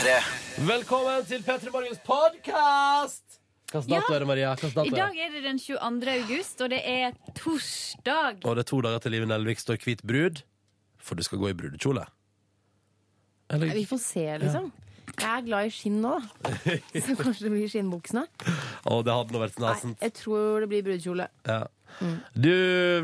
P3. Velkommen til P3 Morgens podkast! Hvilken dato Ja. er det, Maria? I dag er det den 22. august, og det er torsdag. Og det er to dager til Live Nelvik står hvit brud, for du skal gå i brudekjole. Eller Vi får se, liksom. Jeg er glad i skinn nå, da. Så kanskje det blir skinnbuksene. Å, det hadde nå vært Nei, jeg tror det blir brudekjole. Ja. Du,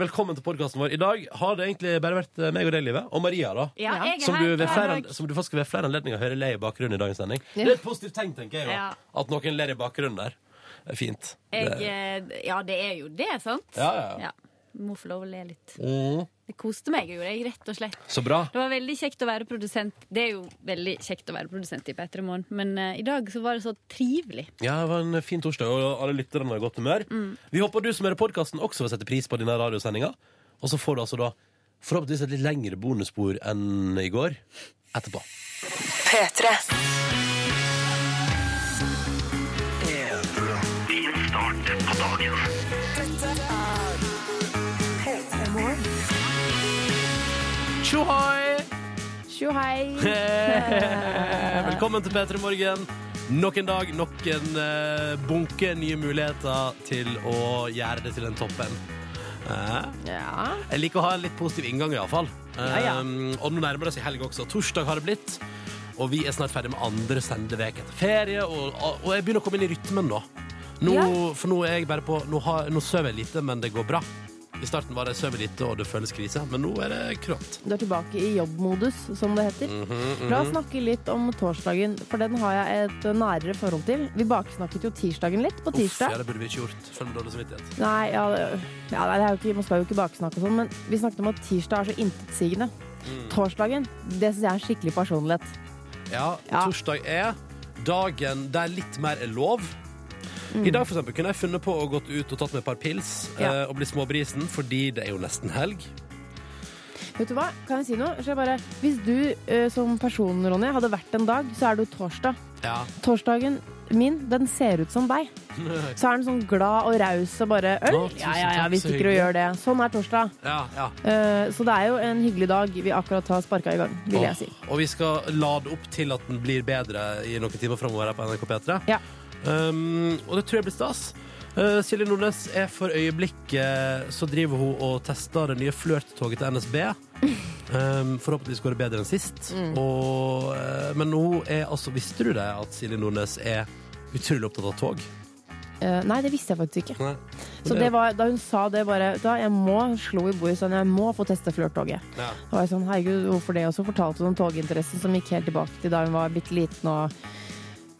velkommen til podkasten vår. I dag har det egentlig bare vært eh, meg og deg, Live. Og Maria, da. Ja, Ja. Som du, flere, som du faktisk ved flere anledninger hører le i bakgrunnen i dagens sending. Ja. Det er et positivt tegn, tenker jeg. Ja. At noen ler i bakgrunnen der. Det er fint. Jeg, Det- eh, ja, det er jo det, sant? Ja, ja, ja. Må få lov å le litt. Mm. Det koste meg, gjorde jeg, rett og slett. Så bra. Det var veldig kjekt å være produsent. Det er jo veldig kjekt å være produsent i P3 Morgen, men uh, i dag så var det så trivelig. Ja, det var en fin torsdag, og alle lytterne har godt humør. Vi håper du som hører podkasten, også vil sette pris på denne radiosendinga. Og så får du altså da forhåpentligvis et litt lengre bonusspor enn i går etterpå. Tjohoi! Tjohei. Velkommen til P3 Morgen. Nok en dag, nok en eh, bunke nye muligheter til å gjøre det til en toppen. Eh, Ja. Jeg liker å ha en litt positiv inngang, iallfall. Ja, ja. Um, og nå nærmer det seg helg også. Torsdag har det blitt. Og vi er snart ferdig med andre sendeveke etter ferie. Og, og jeg begynner å komme inn i rytmen nå. nå Ja. For nå er jeg bare på Nå, har, nå sover jeg lite, men det går bra. I starten var det sover lite, og det føles krise. Men nå er det krått. Du er tilbake i jobbmodus, som det heter. Mhm, La oss snakke litt om torsdagen, for den har jeg et nærere forhold til. Vi baksnakket jo tirsdagen litt på tirsdag. Uff, ja, det burde vi ikke gjort. Føler dårlig samvittighet. Nei, ja, ja, nei, jo ikke, man skal jo ikke baksnakke og sånn, men vi snakket om at tirsdag er så intetsigende. Mm. Torsdagen, det syns jeg er en skikkelig personlighet. Ja, Ja. torsdag er dagen der litt mer er lov. I dag for eksempel, kunne jeg funnet på å gått ut og tatt meg et par pils Ja. eh, og bli småbrisen, fordi det er jo nesten helg. Vet du hva, kan jeg si noe? Jeg bare, hvis du eh, som person, Ronny, hadde vært en dag, så er du torsdag. Ja. Torsdagen min, den ser ut som deg. Så er den sånn glad og raus og bare øl. Å, tusen ja, ja, ja, takk, vi så stikker og hyggelig. gjør det. Sånn er torsdag. ja, ja. Eh, så det er jo en hyggelig dag vi akkurat har sparka i gang, vil jeg si. Åh, Og vi skal lade opp til at den blir bedre i noen timer framover her på NRK P3. Ja. Um, og det tror jeg blir stas. Uh, Silje Nordnes er for øyeblikket Så driver hun og tester det nye flørttoget til NSB. Um, forhåpentligvis går det bedre enn sist. Mm. Og, uh, men hun er altså Visste du det at Silje Nordnes er utrolig opptatt av tog? Uh, nei, det visste jeg faktisk ikke. Nei. Så det var, da hun sa det bare Da jeg må slo i bordet sånn, jeg må få teste flørttoget. ja. Var jeg sånn, herregud, hvorfor det? Og så fortalte hun om toginteressen som gikk helt tilbake til da hun var bitte liten og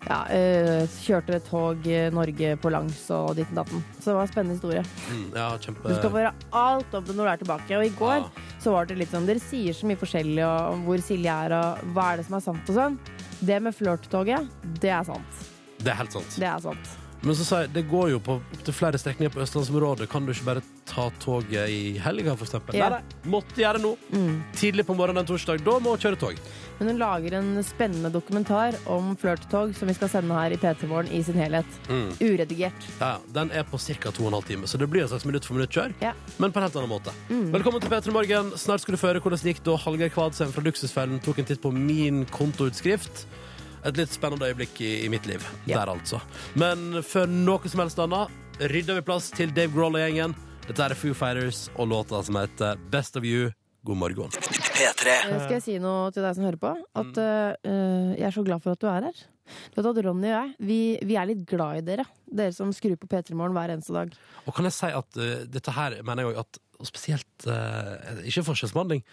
ja, eh, kjørte tog eh, Norge på langs og ditt og datten. Så det var en spennende historie. Mm, ja, kjempe Du skal få høre alt om det når du er tilbake. Og i går Ja. så var det litt sånn Dere sier så mye forskjellig om hvor Silje er og hva er det som er sant og sånn. Det med flørttoget, det er sant. Det er helt sant. Det er sant. Men så sa jeg, det går jo på opptil flere strekninger på Østlandsområdet. Kan du ikke bare ta toget i helga, for eksempel? Ja. Nei, nei, måtte gjøre det nå. Mm. Tidlig på morgenen en torsdag. Da må hun kjøre tog. Men hun lager en spennende dokumentar om flørtetog som vi skal sende her i P3 Morgen i sin helhet. Mm. Uredigert. Ja. Den er på ca. 2 12 timer, så det blir en slags minutt for minutt-kjør. Ja. Men på en helt annen måte. Velkommen til P3 Morgen. Snart skal du føre hvordan det gikk da Hallgeir Kvadsheim fra Luksusfellen tok en titt på min kontoutskrift. Et litt spennende øyeblikk i, i mitt liv. Ja. Der, altså. Men før noe som helst annet rydder vi plass til Dave Grohl og gjengen. Dette er Foo Fighters og låta som heter Best of You. God morgen. P3. Eh, Skal jeg si noe til deg som hører på? At uh, jeg er så glad for at du er her. Du vet at Ronny og jeg, vi, vi er litt glad i dere. Dere som skrur på P3 Morgen hver eneste dag. Og kan jeg si at uh, dette her mener jeg også at og spesielt uh, Ikke forskjellsbehandling,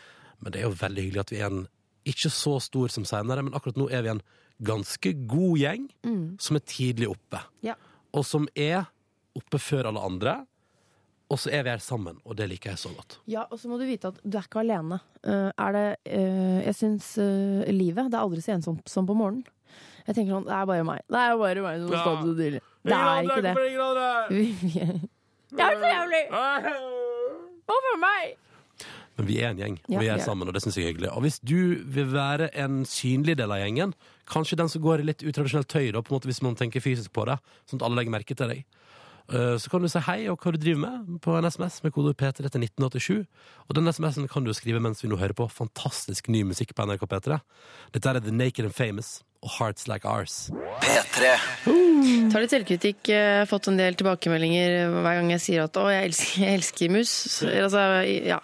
men det er jo veldig hyggelig at vi er en ikke så stor som senere, men akkurat nå er vi en ganske god gjeng som er tidlig oppe. Ja. Og som er oppe før alle andre. Og så er vi her sammen, og det liker jeg så godt. Ja, og så må du vite at du er ikke alene. Uh, er det uh, Jeg syns uh, livet Det er aldri så ensomt som på morgenen. Jeg tenker sånn, Det er bare meg. Det er bare meg som skal så tidlig. Det er ikke det. Det er så jævlig! Hvorfor meg? Men vi er en gjeng, og Ja, vi er sammen, og det syns jeg er hyggelig. Og hvis du vil være en synlig del av gjengen, kanskje den som går i litt utradisjonelt tøy, da, på en måte hvis man tenker fysisk på det, sånn at alle legger merke til deg, eh, så kan du si hei og hva du driver med på en SMS med kode P3 til 1987. Og den SMS-en kan du skrive mens vi nå hører på fantastisk ny musikk på NRK P3. Dette er The Naked and Famous Hearts Like Ours. P3. Tar litt selvkritikk. Har fått en del tilbakemeldinger hver gang jeg sier at 'å, jeg elsker, jeg elsker mus'. Altså, ja.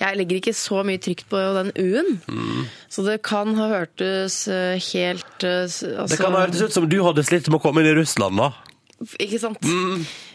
Jeg legger ikke så mye trykk på den U-en. Så det kan ha hørtes eh, helt eh, altså, Det kan ha hørtes ut som du hadde slitt med å komme inn i Russland, da. Ikke sant?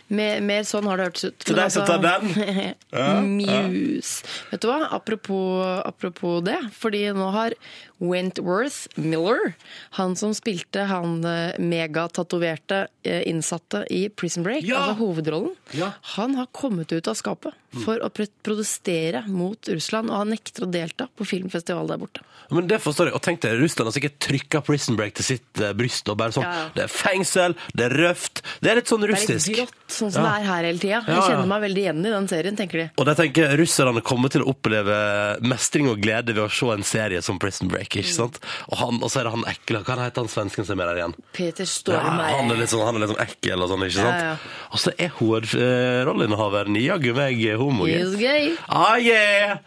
Mer, mer sånn har det hørtes ut. Til deg som tar den. Muse. Vet du hva? Apropos, apropos det. Fordi nå har Wentworth Miller, han som spilte han eh, megatatoverte eh, innsatte i Prison Break, Ja! altså hovedrollen, Ja. han har kommet ut av skapet for å pr- protestere mot Russland, og han nekter å delta på filmfestival der borte. Men det forstår jeg. Og tenk deg, Russland har sikkert trykka Prison Break til sitt eh, bryst. og bare sånn, Ja. Det er fengsel, det er røft. Det er litt sånn Det er litt grått, sånn som det er her hele tida. Jeg kjenner meg veldig igjen i den serien, tenker de. Og de tenker Russerne kommer til å oppleve mestring og glede ved å se en serie som Prison Break. Ikke sant? Og, han, og så er det han ekle Hva heter han svensken som er der igjen? Peter Ja, han er litt sånn, han er litt sånn ekkel og sånn, ikke sant? Ja, ja. Og så er hovedrolleinnehaveren jaggu meg homo. He's gay. Ah, yeah!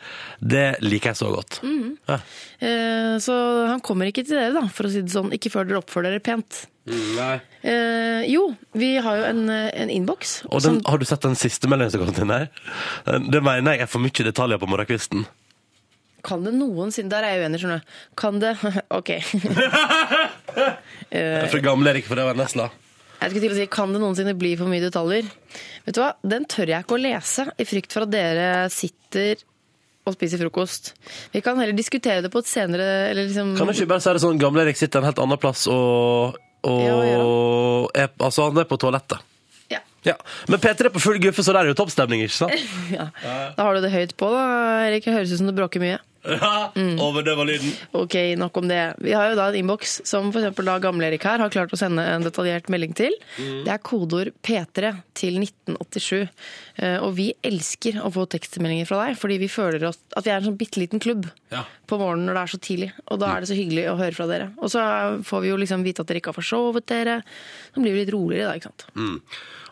Det liker jeg så godt. Mm. Ja. Eh, Så han kommer ikke til dere, da, for å si det sånn. Ikke før dere oppfører dere pent. Nei. Eh, jo, vi har jo en, en innboks. Har du sett den siste meldingen som kom inn her? Det mener jeg er for mye detaljer på morgenkvisten. Kan det noensinne Der er jeg uenig, skjønner du. Kan det OK. Jeg er for gammel Erik, for det å være Nesla. Jeg skulle til å si kan det noensinne bli for mye detaljer. Vet du hva, Den tør jeg ikke å lese, i frykt for at dere sitter og spiser frokost. Vi kan heller diskutere det på et senere eller liksom, Kan du ikke bare si det sånn, gamle Erik sitter en helt annen plass og, og Ja, er, altså han er på toalettet. Ja. Ja. Men Peter er på full guffe, så der er det jo toppstemning, ikke sant? ja. Da har du det høyt på, da, Erik. Høres ut som du bråker mye. Ja, Overdøva lyden. Ok, nok om det. Vi har jo da en innboks som da Gamle-Erik her har klart å sende en detaljert melding til. Det er kodeord P3 til 1987. Eh, Og vi elsker å få tekstmeldinger fra deg, fordi vi føler oss, at vi er en sånn bitte liten klubb Ja. på morgenen når det er så tidlig. Og da er det så hyggelig å høre fra dere. Og så får vi jo liksom vite at dere ikke har forsovet dere. Så blir vi litt roligere da, ikke sant. Mm.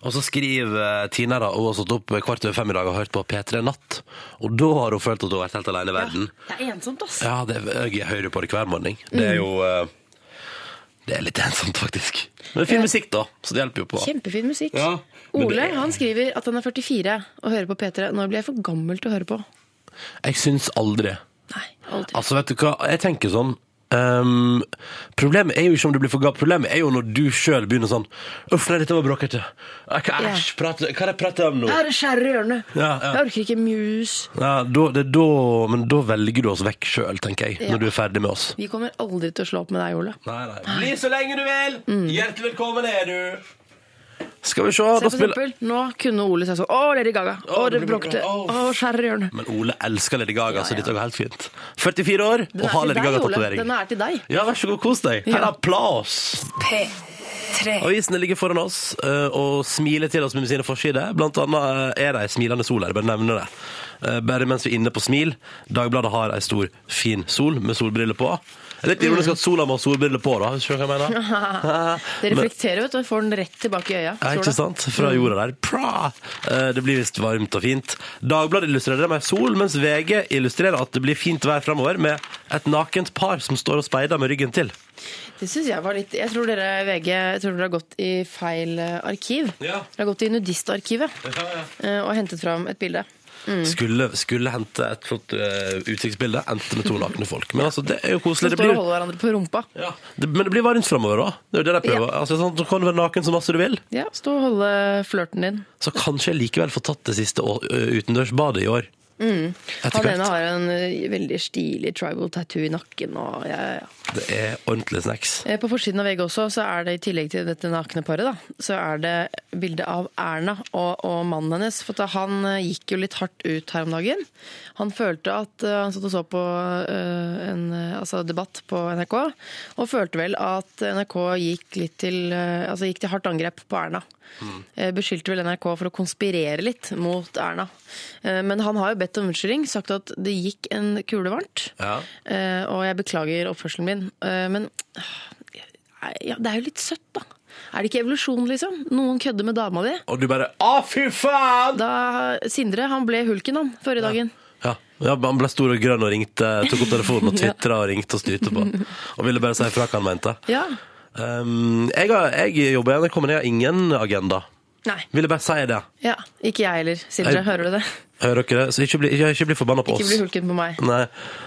Og så skriver Tina da, hun har stått opp kvart over fem i dag og hørt på P3 Natt. Og da har hun følt at hun har vært helt alene i verden. Det er ensomt, ass. Ja, det, jeg hører på det hver morgen. Det er jo eh, Det er litt ensomt, faktisk. Men det er fin musikk, da, så det hjelper jo på. Kjempefin musikk. Ja, men Ole det er- han skriver at han er 44 og hører på P3. Når blir jeg for gammel til å høre på? Jeg syns aldri. Nei, aldri. Altså, vet du hva, jeg tenker sånn ehm, Problemet er jo ikke om du blir for gammel, problemet er jo når du sjøl begynner sånn Uff, nei, dette var bråkete. Ja. hva har jeg pratet om nå? Her er skjære i ørene. Ja, ja. Jeg orker ikke mus. Ja, da, det, da, men da velger du oss vekk sjøl, tenker jeg, når du er ferdig med oss. Vi kommer aldri til å slå opp med deg, Ole. Nei, nei. Bli så lenge du vil! Mm. Hjertelig velkommen er du! Skal vi se, Se da for spiller eksempel, nå kunne Ole sagt sånn Å, Lady Gaga. Å, det bråkte. Å, skjære i hjørnet. Men Ole elsker Lady Gaga, så dette går helt fint. 44 år Den og er har til Lady deg, Ole. Gaga-tatovering. Den er til deg. Ja, vær så god, kos deg. Her er applaus. P3. Avisene ligger foran oss eh, og smiler til oss med sine forsider. Blant annet eh, er det ei smilende sol her, bare nevner det. Eh, Bare mens vi er inne på smil. Dagbladet har ei stor, fin sol med solbriller på. Det er litt ironisk at sola må ha solbriller på, da. Hvis du hva jeg mener? Det reflekterer, vet du. Får den rett tilbake i øya. Ja, ikke sant? Fra jorda der. Pra! Eh, Det blir visst varmt og fint. Dagbladet illustrerer det med sol, mens VG illustrerer at det blir fint vær framover med et nakent par som står og speider med ryggen til. Det syns jeg var litt Jeg tror dere VG jeg tror dere har gått i feil eh, arkiv. Ja. Dere har gått i nudistarkivet ja, ja. og hentet fram et bilde. Mm. Skulle, skulle hente et flott uh, utsiktsbilde, endte med to nakne folk. Men altså, det er jo koselig. Det og blir, holder hverandre på rumpa. ja. det, men det blir varmt framover, da. Det er jo det jeg prøver. Altså, sånn, så kan du være naken så masse du vil. Ja, Stå og holde flørten din. Så kanskje jeg likevel får tatt det siste utendørsbadet i år. Mm. Han ene har en eh, veldig stilig tribal tattoo i nakken. Og, ja, ja. Det er ordentlig snacks. Eh, På forsiden av VG også, så er det i tillegg til dette nakne paret, da, så er det bilde av Erna og, og mannen hennes. For han eh, gikk jo litt hardt ut her om dagen. Han følte at Han satt og så på en altså debatt på NRK, og følte vel at NRK gikk litt til Altså gikk til hardt angrep på Erna. Eh, Beskyldte vel NRK for å konspirere litt mot Erna. Eh, Men han har jo bedt om unnskyldning, sagt at det gikk en kule varmt. Ja. Eh, og jeg beklager oppførselen min. Men ja, det er jo litt søtt, da. Er det ikke evolusjon, liksom? Noen kødder med dama di. Og du bare Å, fy faen! Da, Sindre han ble hulken han, forrige dagen. Ja. Ja, han ble stor og grønn og ringte, tok opp telefonen og tvitra og ringte og styrte på. Og ville bare si ifra hva han mente. Ja. Um, jeg, har, jeg jobber i NRK, men jeg har ingen agenda. Nei. Ville bare si det. Ja, ikke jeg heller. Sindre, Jeg- hører du det? Hører dere det? Så ikke bli, ikke, ikke bli forbanna på Ikke oss. bli hulken på meg. Nei,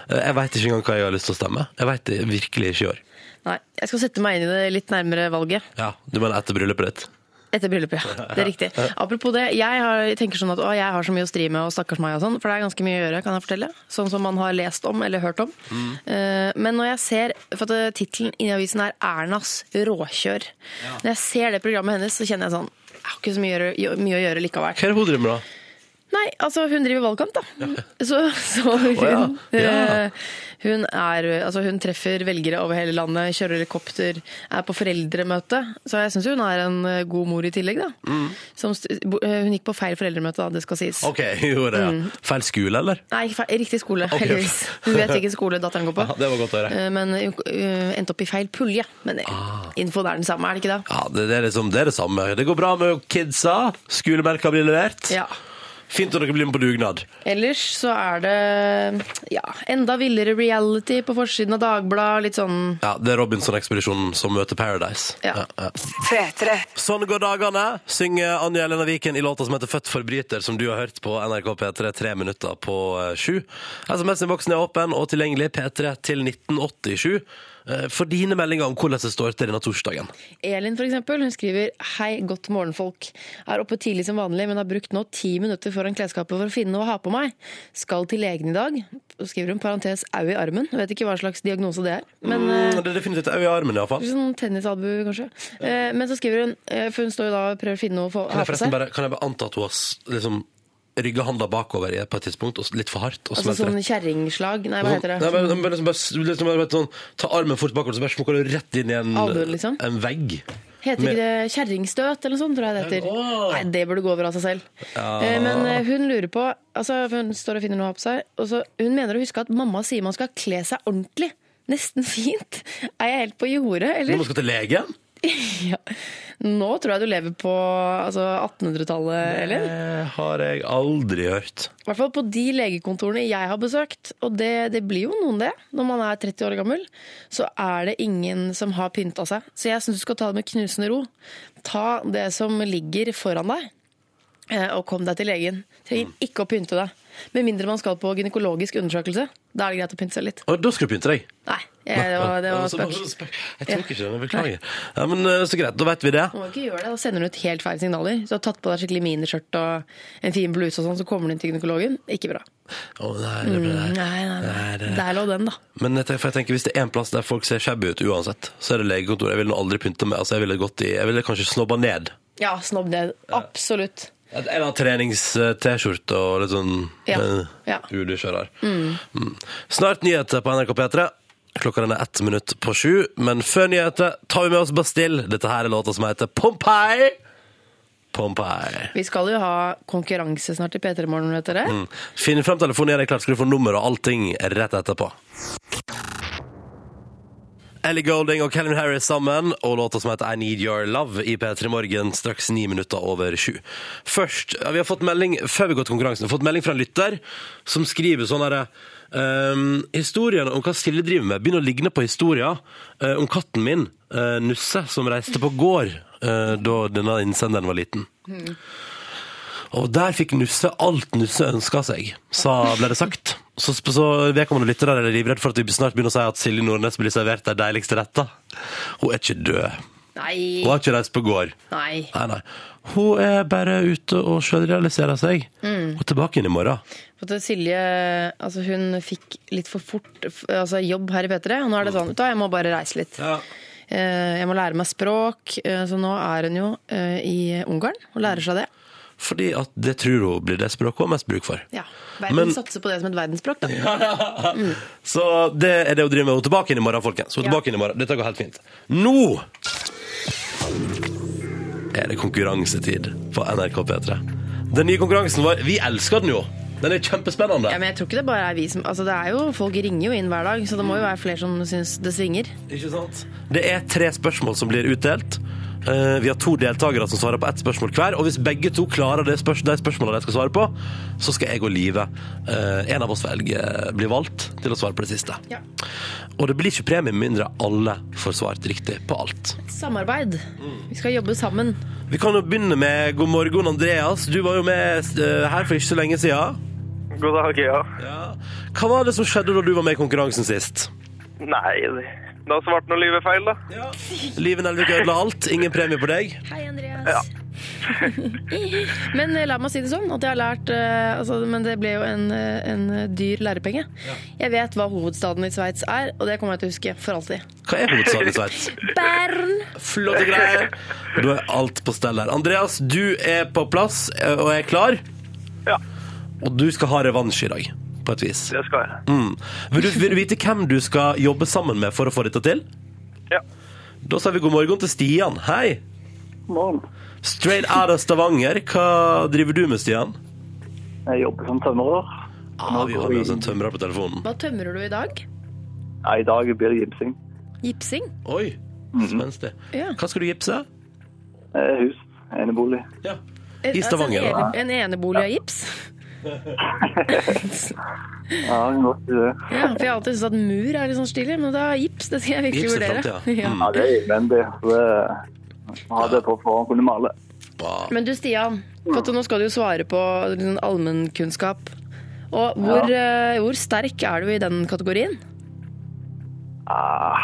Jeg veit ikke engang hva jeg har lyst til å stemme. Jeg veit det virkelig ikke i år. Nei, Jeg skal sette meg inn i det litt nærmere valget. Ja, Du mener etter bryllupet ditt? Etter bryllupet, ja. Det er riktig. Apropos det, jeg har, tenker sånn at å, jeg har så mye å stri med, og stakkars meg og sånn, for det er ganske mye å gjøre, kan jeg fortelle. Sånn som man har lest om eller hørt om. Eh, men når jeg ser, for at eh, tittelen i avisen er 'Ernas råkjør'. Når jeg ser det programmet hennes, så kjenner jeg sånn Jeg har ikke så mye, å gjøre- mye å gjøre likevel. Hva er det hun med, da? Nei, altså hun driver valgkamp, da. Så, så hun, ja. Ja. eh, hun er Altså hun treffer velgere over hele landet, kjører helikopter, er på foreldremøte. Så jeg syns hun er en eh, god mor i tillegg, da. Mm. Som, eh, hun gikk på feil foreldremøte, da, det skal sies. OK, hun gjorde det. ja. Feil skole, eller? Nei, feil, riktig skole, okay. heldigvis. Hun vet hvilken skole datteren går på. Ja, det var godt å høre. Men hun endte opp i feil pulje. Men Ah. infoen er den samme, er det ikke det? Ja, det, det, er liksom, det er det samme. Det går bra med kidsa. Skolemelka blir levert. Ja. Fint om dere blir med på dugnad. Ellers så er det ja, enda villere reality på forsiden av Dagbladet. Litt sånn Ja, Det er Robinson-ekspedisjonen som møter Paradise. Ja. Ja, ja. Sånn går dagene, synger Anja Elena Viken i låta som heter Født forbryter, som du har hørt på NRK P3 tre minutter på eh, sju. SMS-innboksen er åpen og tilgjengelig P3 til 1987 eh, for dine meldinger om hvordan det står til denne torsdagen. Elin for eksempel, hun skriver Hei, godt morgenfolk. Er oppe tidlig som vanlig, men har brukt nå ti minutter foran klesskapet for å finne noe å ha på meg. Skal til legen i dag. Så skriver hun parentes au i armen. Vet ikke hva slags diagnose det er. Men eh, Mm, det er definitivt au i armen, iallfall. Sånn tennisalbu, kanskje. Ja. Men så skriver hun, eh, for hun står jo da og prøver å finne noe å ha på seg. bare, kan jeg bare anta at hun har liksom rygga handa bakover i- på et tidspunkt, og litt for hardt, Altså sånn kjerringslag. Nei, hva heter det? Nei, bare, bare, liksom, bare, liksom, bare, sånn, ta armen fort bakover, så bare smukker du rett inn i en, Albuen, liksom? en vegg. Heter ikke det kjerringstøt eller noe sånt, tror jeg det heter. Nei, det burde gå over av seg selv. Ja. Men eh, hun lurer på altså Hun står og finner noe på seg, og så hun mener å huske at mamma sier man skal kle seg ordentlig. Nesten fint. Er jeg helt på jordet, Når man skal til legen? Ja. Nå tror jeg du lever på altså 1800-tallet, Elin. Det har jeg aldri hørt. I hvert fall på de legekontorene jeg har besøkt, og det, det blir jo noen det når man er 30 år gammel, så er det ingen som har pynta seg. Så jeg syns du skal ta det med knusende ro. Ta det som ligger foran deg, eh, og kom deg til legen. Trenger ikke å pynte deg. Med mindre man skal på gynekologisk undersøkelse. Da er det greit å pynte seg litt. Og da skal du pynte deg? Nei, jeg, det var, det var spøk. Jeg tok ikke den, beklager. Ja, men eh, Så greit, da vet vi det. Du må ikke gjøre det, Da sender du ut helt feil signaler. Så du har tatt på deg skikkelig miniskjørt og en fin bluse, og sånn, så kommer du inn til gynekologen. Ikke bra. Å, nei, det ble det. nei, nei. Nei, det- Der lå den, da. Men jeg tenker, for jeg tenker, hvis det er en plass der folk ser shabby ut uansett, så er det legekontoret. Jeg ville aldri pynte meg. Altså, jeg ville gått i Jeg ville kanskje snobba ned. Ja, snobb ned. Absolutt. En eller annen trenings-T-skjorte og litt sånn Ja. eh, Ja. UD-kjører. Mm. Snart nyheter på NRK P3. Klokka den er ett minutt på sju, men før nyheter tar vi med oss Bastille. Dette her er låta som heter Pompeii. Pompeii. Vi skal jo ha konkurranse snart i P3 Morgen, vet dere. Mm. Finn fram telefonen, gjør deg klart, skal du få nummer og allting rett etterpå. Ellie Golding og Calvin Harris sammen, og låta som heter I Need Your Love i P3 Morgen straks ni minutter over sju. Først, vi har fått melding før vi går til konkurransen, vi har fått melding fra en lytter som skriver sånn herre Um, historien om hva Silje driver med, begynner å ligne på historien uh, om katten min, uh, Nusse, som reiste på gård uh, da denne innsenderen var liten. Og der fikk Nusse alt Nusse ønska seg, sa, ble det sagt. Så, så vedkommende lyttere er livredd for at vi snart begynner å si at Silje Nordnes blir servert de deiligste retta. Hun er ikke død. Nei. Hun har ikke reist på gård. Nei. Nei, nei. Hun er bare ute og sjølrealiserer seg. Hun er tilbake igjen i morgen. Silje altså hun fikk litt for fort altså jobb her i P3, og nå er det sånn vet jeg må bare reise litt. Ja. Eh, Jeg må lære meg språk, eh, så nå er hun jo eh, i Ungarn og lærer seg det. Fordi at det tror hun blir det språket hun har mest bruk for. Ja. Verden Men- satser på det som et verdensspråk, da. Så det er det hun driver med. Hun er tilbake inn i morgen, folkens. Hun er Ja. tilbake inn i morgen. Dette går helt fint. Nå er det konkurransetid på NRK P3. Den nye konkurransen vår, vi elsker den jo. Den er kjempespennende. Ja, men jeg tror ikke det bare er vi som Altså, det er jo Folk ringer jo inn hver dag, så det må jo være flere som syns det svinger. Ikke sant? Det er tre spørsmål som blir utdelt. Eh, vi har to deltakere som svarer på ett spørsmål hver, og hvis begge to klarer det spørs de spørsmålene de skal svare på, så skal jeg og Live, eh, en av oss velge, bli valgt til å svare på det siste. Ja. Og det blir ikke premie mindre alle får svart riktig på alt. Samarbeid. Vi skal jobbe sammen. Vi kan jo begynne med god morgen, Andreas. Du var jo med eh, her for ikke så lenge siden. God dag, ja. Ja. Hva var det som skjedde da du var med i konkurransen sist? Nei, det det har svart noe livet feil, da. Ja. Liven Elvik ødela alt. Ingen premie på deg. Hei, Andreas. men eh, la meg si det sånn, at jeg har lært eh, altså, Men det ble jo en, eh, en dyr lærepenge. Jeg vet hva hovedstaden i Sveits er, og det kommer jeg til å huske for alltid. Hva er hovedstaden i Sveits? Bern! Flotte greier. Da er alt på stell her. Andreas, du er på plass og er klar. Ja, Og du skal ha revansj i dag, på et vis. det skal jeg. Mm. Vil, du, vil du vite hvem du skal jobbe sammen med for å få dette til? Ja. Da sier vi god morgen til Stian. Hei! Morgen. Straight out of Stavanger. Hva driver du med, Stian? Jeg jobber som tømrer. Ah, vi har med oss en tømrer på telefonen. Hva tømrer du i dag? Ja, I dag blir det gipsing. Gipsing? Oi, spenstig. Ja. Hva skal du gipse? Eh, Hus. Enebolig. Ja. I Stavanger, Altså En, en enebolig av gips? Ja, godt det. Ja, for jeg har alltid syntes at mur er litt sånn stilig, men da gips, det skal jeg virkelig Gips er vurdere. Flott, Ja. Ja, det er innvendig. det ha det på for å kunne male. Bra. Men du Stian, for nå skal du jo svare på liksom, allmennkunnskap. Og hvor, eh, hvor sterk er du i den kategorien? Ah,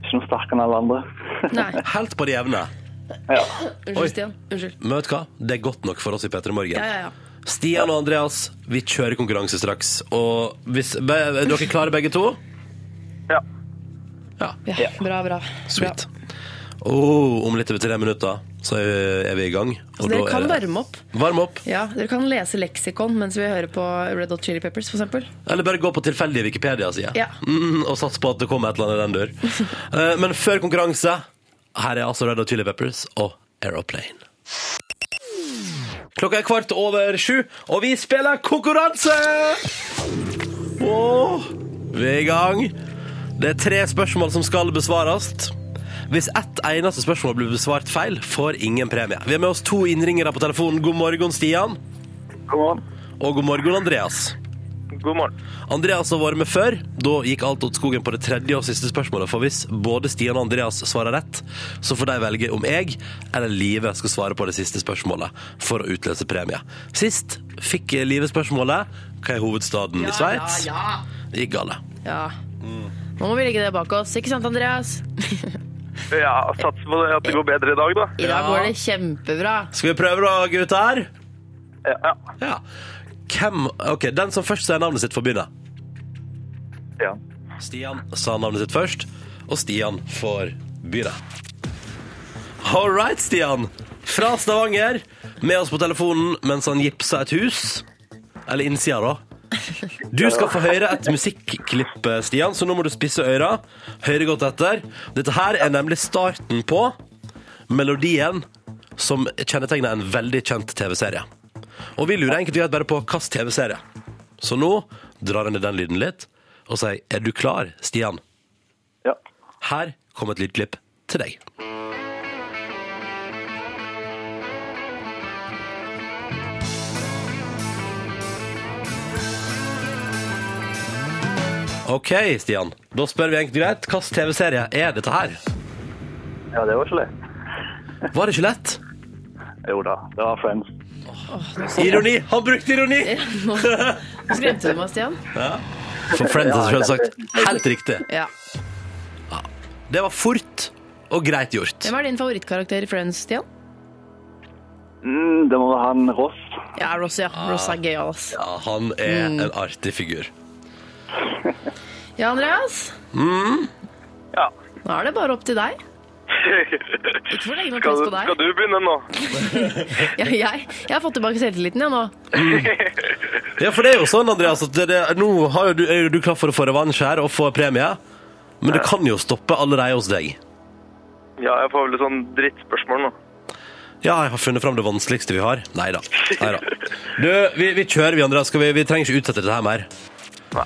ikke noe sterkere enn alle andre. Nei, Helt på det jevne. Ja. Oi. unnskyld Stian. Unnskyld. Du hva? Det er godt nok for oss i P3 Morgen. Ja, ja, ja. Stian og Andreas, vi kjører konkurranse straks. Og hvis be, er dere klare begge to? Ja. Ja. ja bra, bra. Sweet. Oh, om litt over tre minutter så er vi i gang. Og Så dere da er kan varme opp. Varme opp. Ja, Dere kan lese leksikon mens vi hører på Red Hot Chili Peppers, for eksempel. Eller bare gå på tilfeldige Wikipedia-sider Ja. mm, og satse på at det kommer et eller annet i den dur. Eh, Men før konkurranse, her er altså Red Hot Chili Peppers og Aeroplane. Klokka er kvart over sju, og vi spiller konkurranse! Og vi er i gang. Det er tre spørsmål som skal besvares. Hvis ett eneste spørsmål blir besvart feil, får ingen premie. Vi har med oss to innringere på telefonen. God morgen, Stian. God morgen. Og god morgen, Andreas. God morgen. Andreas har vært med før. Da gikk alt åt skogen på det tredje og siste spørsmålet. For hvis både Stian og Andreas svarer rett, så får de velge om jeg eller Live skal svare på det siste spørsmålet for å utløse premie. Sist fikk Live spørsmålet hva er hovedstaden i Sveits? Ja, Det gikk galt. ja. Nå må vi legge det bak oss, ikke sant, Andreas? Ja, Satser på det at det går bedre i dag, da. I dag går det kjempebra. Skal vi prøve da, gutter? Ja, ja. Hvem OK, den som først sier navnet sitt, får begynne. ja. Stian sa navnet sitt først, og Stian får begynne. All right, Stian. Fra Stavanger, med oss på telefonen mens han gipser et hus. Eller innsida, da. Du skal få høre et musikklipp, Stian, så nå må du spisse øra. Høre godt etter. Dette her er nemlig starten på melodien som kjennetegner en veldig kjent TV-serie. Og vi lurer egentlig bare på hvilken TV-serie. Så nå drar jeg ned den lyden litt og sier er du klar, Stian? Ja. Her kommer et lydklipp til deg. OK, Stian. Da spør vi egentlig greit. Hvilken TV-serie er dette her? ja, det var ikke lett. Var det ikke lett? Jo da, det var Friends. Ironi! Han brukte ironi! Nå skremte du meg, Stian. For Friends er selvsagt helt riktig. Ja. Det var fort og greit gjort. Hvem er din favorittkarakter i Friends, Stian? Mm, det må være han Ross. Ja, Ross, ja. Ross er gøy, altså. Ja, han er en artig figur. Ja, Andreas? ja. Nå er det bare opp til deg. Ikke for å legge noe Skal, press du- på skal du begynne nå? Ja, jeg, jeg har fått tilbake selvtilliten, jeg, nå. Ja, for det er jo sånn, Andreas, at det, det, nå har jo du, er jo du klar for å få revansj her og få premie. Men det kan jo stoppe allerede hos deg. Ja, jeg får vel et sånn drittspørsmål nå. Ja, jeg har funnet fram det vanskeligste vi har. Nei da. Du, vi, vi kjører, vi, Andreas. Skal vi, vi trenger ikke utsette dette her mer.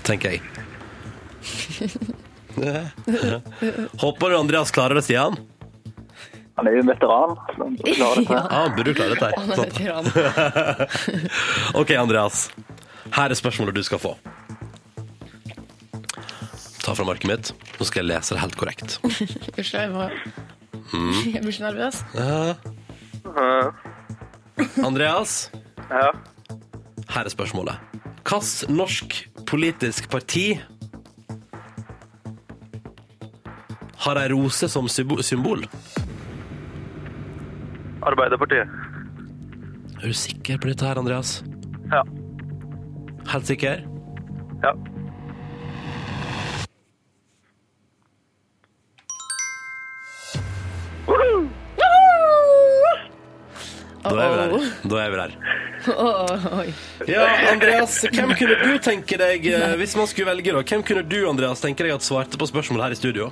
Tenker jeg. Håper du Andreas klarer det, Stian? Han er jo en veteran. så han burde klare dette. Ja, han burde klare dette Han her. er veteran. Ok, Andreas. Her er spørsmålet du skal få. Ta fram arket mitt. Nå skal jeg lese det helt korrekt. Unnskyld, jeg må Jeg blir så nervøs. Ja. Eh, Andreas, Ja. her er spørsmålet. Hvilket norsk politisk parti har ei rose som sybo- symbol? Arbeiderpartiet. Er du sikker på dette her, Andreas? Ja. Helt sikker? Ja. Da er vi der. Da er vi der. Ja, Andreas, hvem kunne du tenke deg, eh, hvis man skulle velge da, hvem kunne du, Andreas, tenke deg at svarte på spørsmålet her i studio?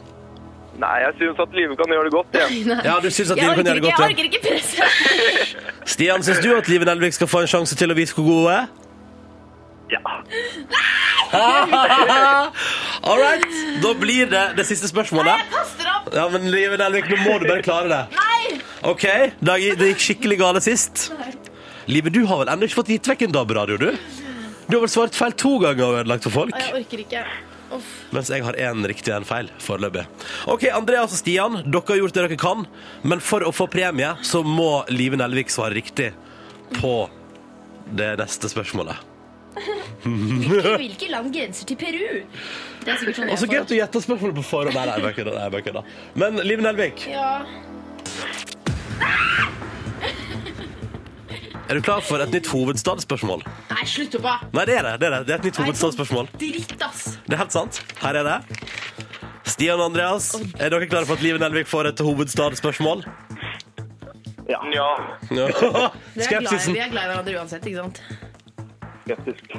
Nei, jeg syns at livet kan gjøre det godt, jeg. Ja, du synes at livet kan gjøre det jeg godt, ja. orker ikke presse. Stian, synes du at Live Nelvik skal få en sjanse til å vise hvor god hun er? Ja. All right, da blir det det siste spørsmålet. Nei, jeg Kaster opp! Ja, men Live Nelvik, nå må du bare klare det. Nei! Ok, det gikk skikkelig gale sist. Live, du har vel ennå ikke fått gitt vekk en DAB-radio, du? Du har vel svart feil to ganger og ødelagt for folk? Jeg orker ikke. Uff. Mens jeg har én riktig og en feil foreløpig. OK, Andreas og Stian, dere har gjort det dere kan. Men for å få premie så må Live Nelvik svare riktig på det neste spørsmålet. Hvilke, hvilke land grenser til Peru? Det er sikkert sånn Og så gøy at du gjetta spørsmålet på forhånd. Nei, nei, jeg bare kødder. Men Live Nelvik, Ja. Er du klar for et nytt hovedstadsspørsmål? Nei, slutt opp, da. Nei, det er det. Det er, det. Det er et nytt hovedstadsspørsmål. Dritt, ass. Det er helt sant. Her er det. Stian og Andreas, er dere klare for at Live Nelvik får et hovedstadsspørsmål? Ja, Ja. Skepsisen Vi er glad i hverandre uansett, ikke sant? Skeptisk.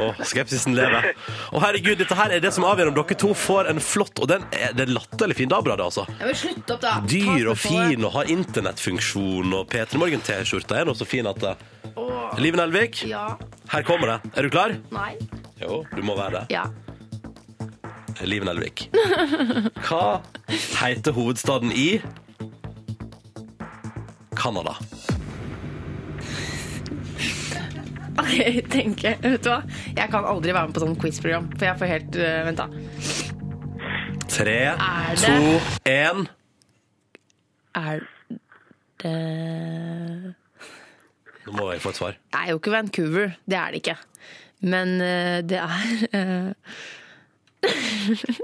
Åh, skepsisen lever. Og herregud, dette her er det som avgjør om dere to får en flott Og den er, det er latterlig fin DAB-radio, altså. Ja, men slutt opp, da. Dyr og fin og har internettfunksjon, og P3 Morgen-T-skjorta er nå så fin at det Åh, Liv Nelvik, Ja. her kommer det. Er du klar? Nei. Jo, du må være det. Ja. Liv Nelvik. Hva heter hovedstaden i Canada? Tenker Vet du hva? Jeg kan aldri være med på sånn quiz-program, for jeg får helt uh, Vent, da. Tre, Er det- to, én. Er det Nå må jeg få et svar. Det er jo ikke Vancouver. Det er det ikke. Men uh, det er uh...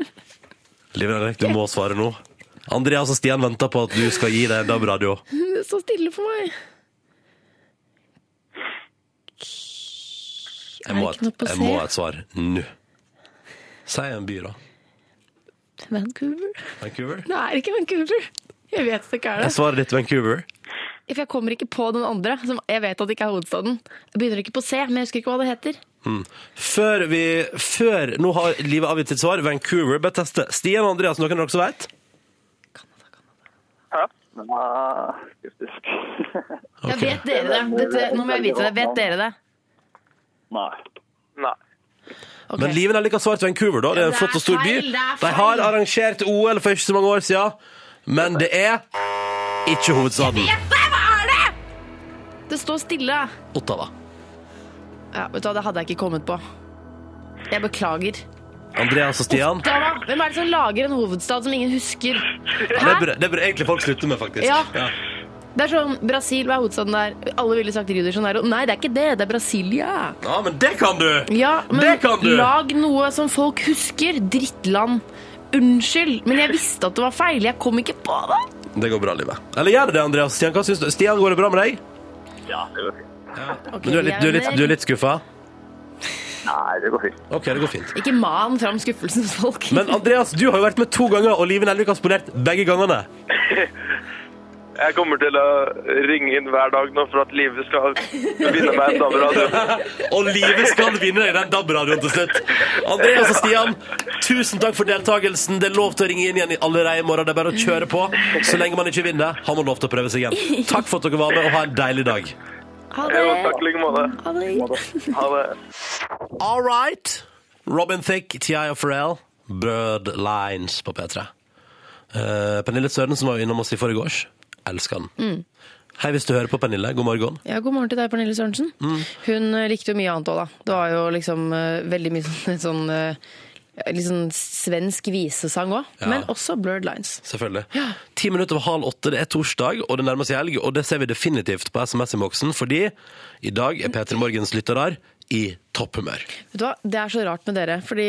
Liv Henrik, du må svare nå. Andreas og Stian venter på at du skal gi deg DAB-radio. Det står stille for meg. Jeg må, på jeg må ha et svar nå. Si en by, da. Vancouver? Vancouver? Det er ikke Vancouver. Jeg vet det ikke er det. Jeg svarer ditt Vancouver? For jeg kommer ikke på den andre, som jeg vet at det ikke er hovedstaden. Jeg begynner ikke på C, men jeg husker ikke hva det heter. Før vi Før Nå har Livet avgitt sitt svar. Vancouver. bør teste. Stian og Andreas, noen av dere som vet? Hæ? Nei, skeptisk. Ja, vet dere det? Dette, nå må jeg vite det. Vet dere det? Nei. Nei. Okay. Men livet er like svart Vancouver, da. Det er en flott og stor by. det De har arrangert OL for ikke så mange år siden, men det er ikke hovedstaden. Vet det! Hva er det? Det står stille. Ottawa. Ja, vet du hva, Det hadde jeg ikke kommet på. Jeg beklager. Andreas og Stian. Ottawa. Hvem er det som lager en hovedstad som ingen husker? Det Hæ? burde, det burde egentlig folk slutte med, faktisk. Ja. Det er sånn, Brasil, hva er hovedstaden der? Alle ville sagt Rio de Janeiro. Nei, det er ikke det. Det er Brasilia. Ja, men det kan du! Ja, men Det kan du! lag noe som folk husker. Drittland. Unnskyld, men jeg visste at det var feil. Jeg kom ikke på det. Det går bra, Livet. Eller gjør det det, Andreas? Stian, hva syns du? Stian, går det bra med deg? Ja, det går fint. Men du er litt, du er litt, du er litt skuffa? Nei, det går fint. OK, det går fint. Ikke man fram skuffelsen hos folk. Men Andreas, du har jo vært med to ganger, og Live Nelvik har spolert begge gangene. Jeg kommer til å ringe inn hver dag nå for at livet skal vinne meg en DAB-radio. Og livet skal vinne deg den DAB-radioen til slutt. Andreas og Stian, tusen takk for deltakelsen. Det er lov til å ringe inn igjen i allerede i morgen. Det er bare å kjøre på. Så lenge man ikke vinner, har man lov til å prøve seg igjen. Takk for at dere var med, og ha en deilig dag. Ha Jo, det. takk i like måte. Ha det. Ha det. All right. Robin Thicke, T.I. Farrell. Bird Lines på P3. Uh, Pernille Sørensen var jo innom oss i forgårs. Elsker den. Hei, hvis du hører på, Pernille. God morgen. Ja, God morgen til deg, Pernille Sørensen. Hun eh, likte jo mye annet òg, da. Det var jo liksom uh, veldig mye sånn, sånn uh, Litt sånn svensk visesang òg. Ja. Men også Blurred Lines. Selvfølgelig. Ti minutter over halv åtte, det er torsdag, og det nærmer seg helg. Og det ser vi definitivt på SMS-innboksen, fordi i dag er P3 Morgens lyttere i topphumør. Vet du hva, Det er så rart med dere, fordi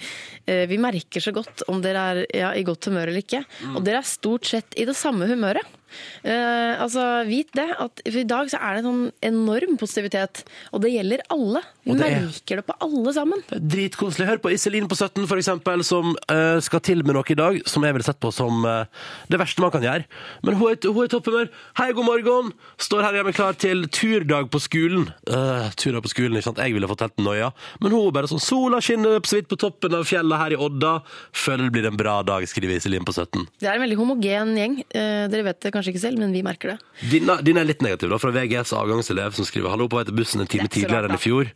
vi merker så godt om dere er ja, i godt humør eller ikke. Og dere er stort sett i det samme humøret. Eh, altså, Vit det, at i dag så er det sånn enorm positivitet. Og det gjelder alle. Vi det er- merker det på alle sammen. Dritkoselig. Hør på Iselin på 17, for eksempel, som eh, skal til med noe i dag som jeg ville sett på som eh, det verste man kan gjøre. Men hun er, hun er i topphumør. Hei, god morgen! Står her hjemme klar til turdag på skolen. Uh, turdag på skolen, ikke sant? Jeg ville fått helt noia. Men hun er bare sånn Sola skinner så vidt på toppen av fjellet her i Odda. Føler det blir en bra dag, skriver Iselin på 17. Det er en veldig homogen gjeng. Eh, dere vet det kanskje ikke selv, men vi merker det. Din, din er litt negativ, da, fra VGS avgangselev som skriver Hallo på vei til bussen en time er tidligere enn i fjor.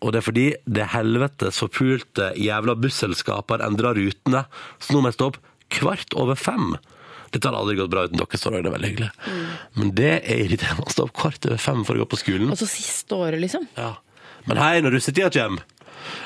Og det er fordi det helvetes forpulte jævla busselskaper endrer rutene, så nå må jeg stå opp kvart over fem. Dette har aldri gått bra uten dere, står det. Det er veldig hyggelig. Mm. Men det er irriterende å stå opp kvart over fem for å gå på skolen. Og så siste året, liksom. Ja. Men hei, når russetida kommer,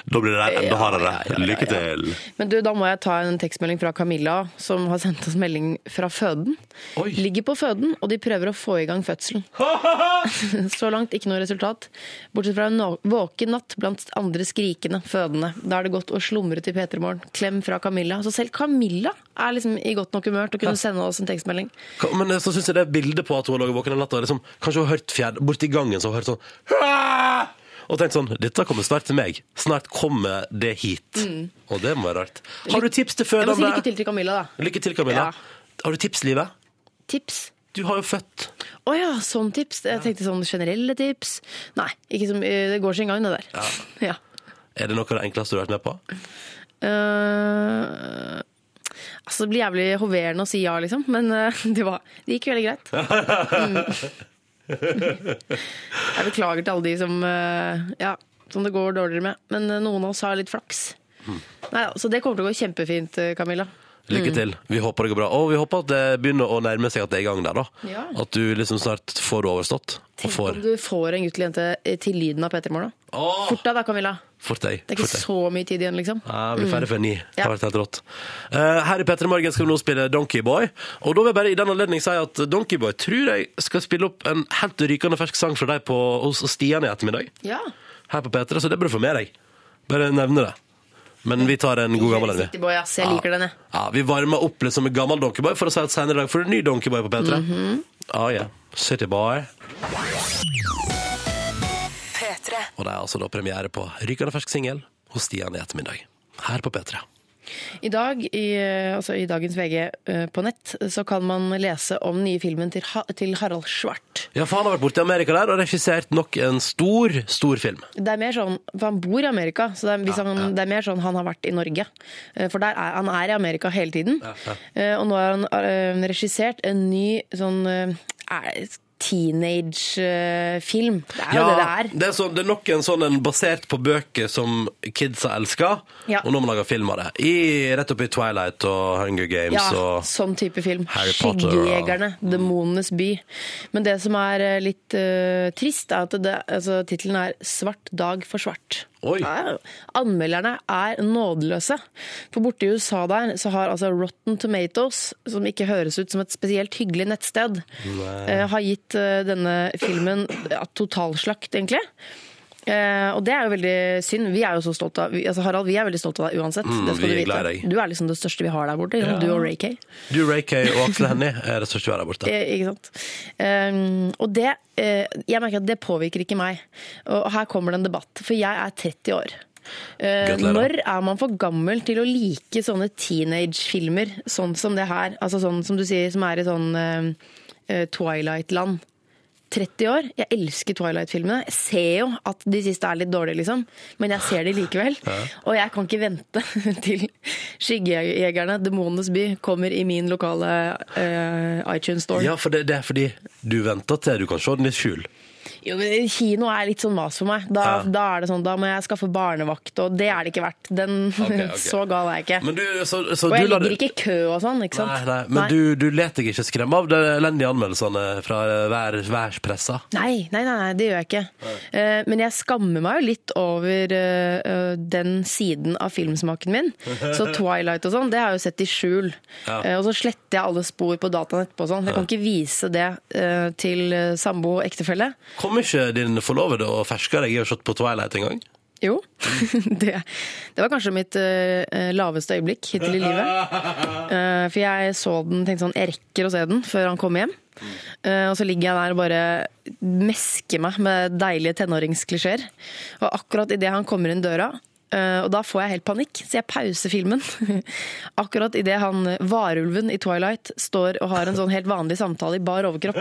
da blir det enda hardere. Lykke til. Men du, da må jeg ta en tekstmelding fra Camilla, som har sendt oss melding fra føden. Oi. Ligger på føden, og de prøver å få i gang fødselen. Så langt ikke noe resultat. Bortsett fra en våken natt blant andre skrikende fødende. Da er det godt å slumre til P3 Morgen. Klem fra Camilla. Så selv Camilla er liksom i godt nok humør til å kunne sende oss en tekstmelding. Men så syns jeg det bildet på at hun har ligget våken en natt, liksom, kanskje hun har hørt fjær borti gangen, så hun har hørt sånn! Og tenkt sånn Dette kommer snart til meg. Snart kommer det hit. Og det må være rart. Har du tips til fødende? Jeg må si lykke til til Camilla, da. Lykke til, Camilla. Ja. Har du tips, Livet? Tips. Du har jo født. Å ja, sånn tips. Jeg tenkte sånn generelle tips. Nei, ikke som, det går sin gang, det der. Ja. Er det noe av det enkleste du har vært med på? Uh, altså, det blir jævlig hoverende å si ja, liksom. Men uh, det, var, det gikk veldig greit. Mm. Jeg beklager til alle de som, eh, ja, som det går dårligere med. Men eh, noen av oss har litt flaks. Nei, så det kommer til å gå kjempefint, eh, Camilla. Lykke til. Vi håper det går bra. Og vi håper at det begynner å nærme seg at det er i gang der, da. Ja. At du liksom snart får det overstått. Tenk får om du får en gutt eller jente til lyden av Peter Morgen. Åh! Fort deg da, Camilla. Fort deg. Det er Fort ikke deg. så mye tid igjen, liksom. Ja, vi er ferdig før ni. Det har vært helt rått. Eh, her i P3 Morgen skal vi nå spille Donkey Boy. Og da vil jeg bare i den anledning si at Donkey Boy tror jeg skal spille opp en helt rykende fersk sang fra deg på, hos Stian i ettermiddag. Ja. Her på P3, så det bør du få med deg. Bare nevne det. Men vi tar en god gammel en, vi. Boy, ass. Jeg liker den, jeg. Ja, vi varmer opp litt som en gammel Donkeyboy for å si at senere i dag får du en ny Donkeyboy på P3. Mhm. Ah, ja. Cityboy. P3. Og det er altså da premiere på rykende fersk singel hos Stian i ettermiddag. Her på P3. I dag, i, eh, altså i dagens VG eh, på nett, så kan man lese om den nye filmen til, til Harald Svart. Ja, for han har vært borte i Amerika der og regissert nok en stor, stor film. Det er mer sånn, for Han bor i Amerika, så det er, Ja, han, ja. det er mer sånn han har vært i Norge. Eh, For der er, han er i Amerika hele tiden. Ja, Og nå har han regissert en ny sånn er- teenage-film. Det er jo det det er. det er, så, det er nok en sånn en basert på bøker som kidsa elsker, Ja. og nå må man lage film av det. I, rett oppi Twilight og Hunger Games Ja, og sånn type film. Harry Potter og- Demonenes by. Men det som er eh, litt uh, trist, er at altså, tittelen er 'Svart dag for svart'. Oi. Anmelderne er nådeløse. For borte i USA der så har altså Rotten Tomatoes, som ikke høres ut som et spesielt hyggelig nettsted, eh, har gitt eh, denne filmen totalslakt, egentlig. Eh, og det er jo veldig synd. Vi er jo så stolt av vi- altså Harald, vi er veldig stolt av deg uansett. Mm, det skal du vite. Du er liksom det største vi har der borte. Ja. Du og Ray Kay. Du, Ray Kay og Aksel Hennie er det største vi har der borte. Eh, Ikke sant? Um, og det eh, Jeg merker at det påvirker ikke meg. Og her kommer det en debatt. For jeg er 30 år. Eh, når er man for gammel til å like sånne teenage-filmer, sånn som det her? Altså sånn som du sier, som er i sånn Twilight-land. 30 år. Jeg elsker Twilight-filmene. Jeg ser jo at de siste er litt dårlige, liksom. Men jeg ser de likevel. Og jeg kan ikke vente til Skyggejegerne, Demonenes by, kommer i min lokale uh, iTunes-store. Ja, for det, det er fordi du venter til du kan se den i skjul. Jo, men Kino er litt sånn mas for meg. Da, Ja. da er det sånn, da må jeg skaffe barnevakt, og det er det ikke verdt. Den, Ok. Så gal er jeg ikke. Men du, så, så og du jeg lar ligger ikke i kø og sånn, ikke sant? Nei, nei, men Du, du let deg ikke skremme av de elendige anmeldelsene fra hver, værspressa? Nei, nei, nei, nei, det gjør jeg ikke. Eh, men jeg skammer meg jo litt over eh, eh, den siden av filmsmaken min. Så Twilight og sånn, det har jeg jo sett i skjul. Ja. Eh, og så sletter jeg alle spor på dataen etterpå. og Sånn. Jeg kan ikke vise det eh, til eh, sambo og ektefelle. Kom ikke din forlovede og ferska deg i å se på Twilight en gang? Jo. det, det var kanskje mitt eh, laveste øyeblikk hittil i livet. Uh, for jeg så den, tenkte sånn, jeg rekker å se den før han kommer hjem. Uh, og så ligger jeg der og bare mesker meg med deilige tenåringsklisjeer. Og akkurat idet han kommer inn døra, og da får jeg helt panikk, så jeg pauser filmen. Akkurat idet han eh, varulven i Twilight står og har en sånn helt vanlig samtale i bar overkropp.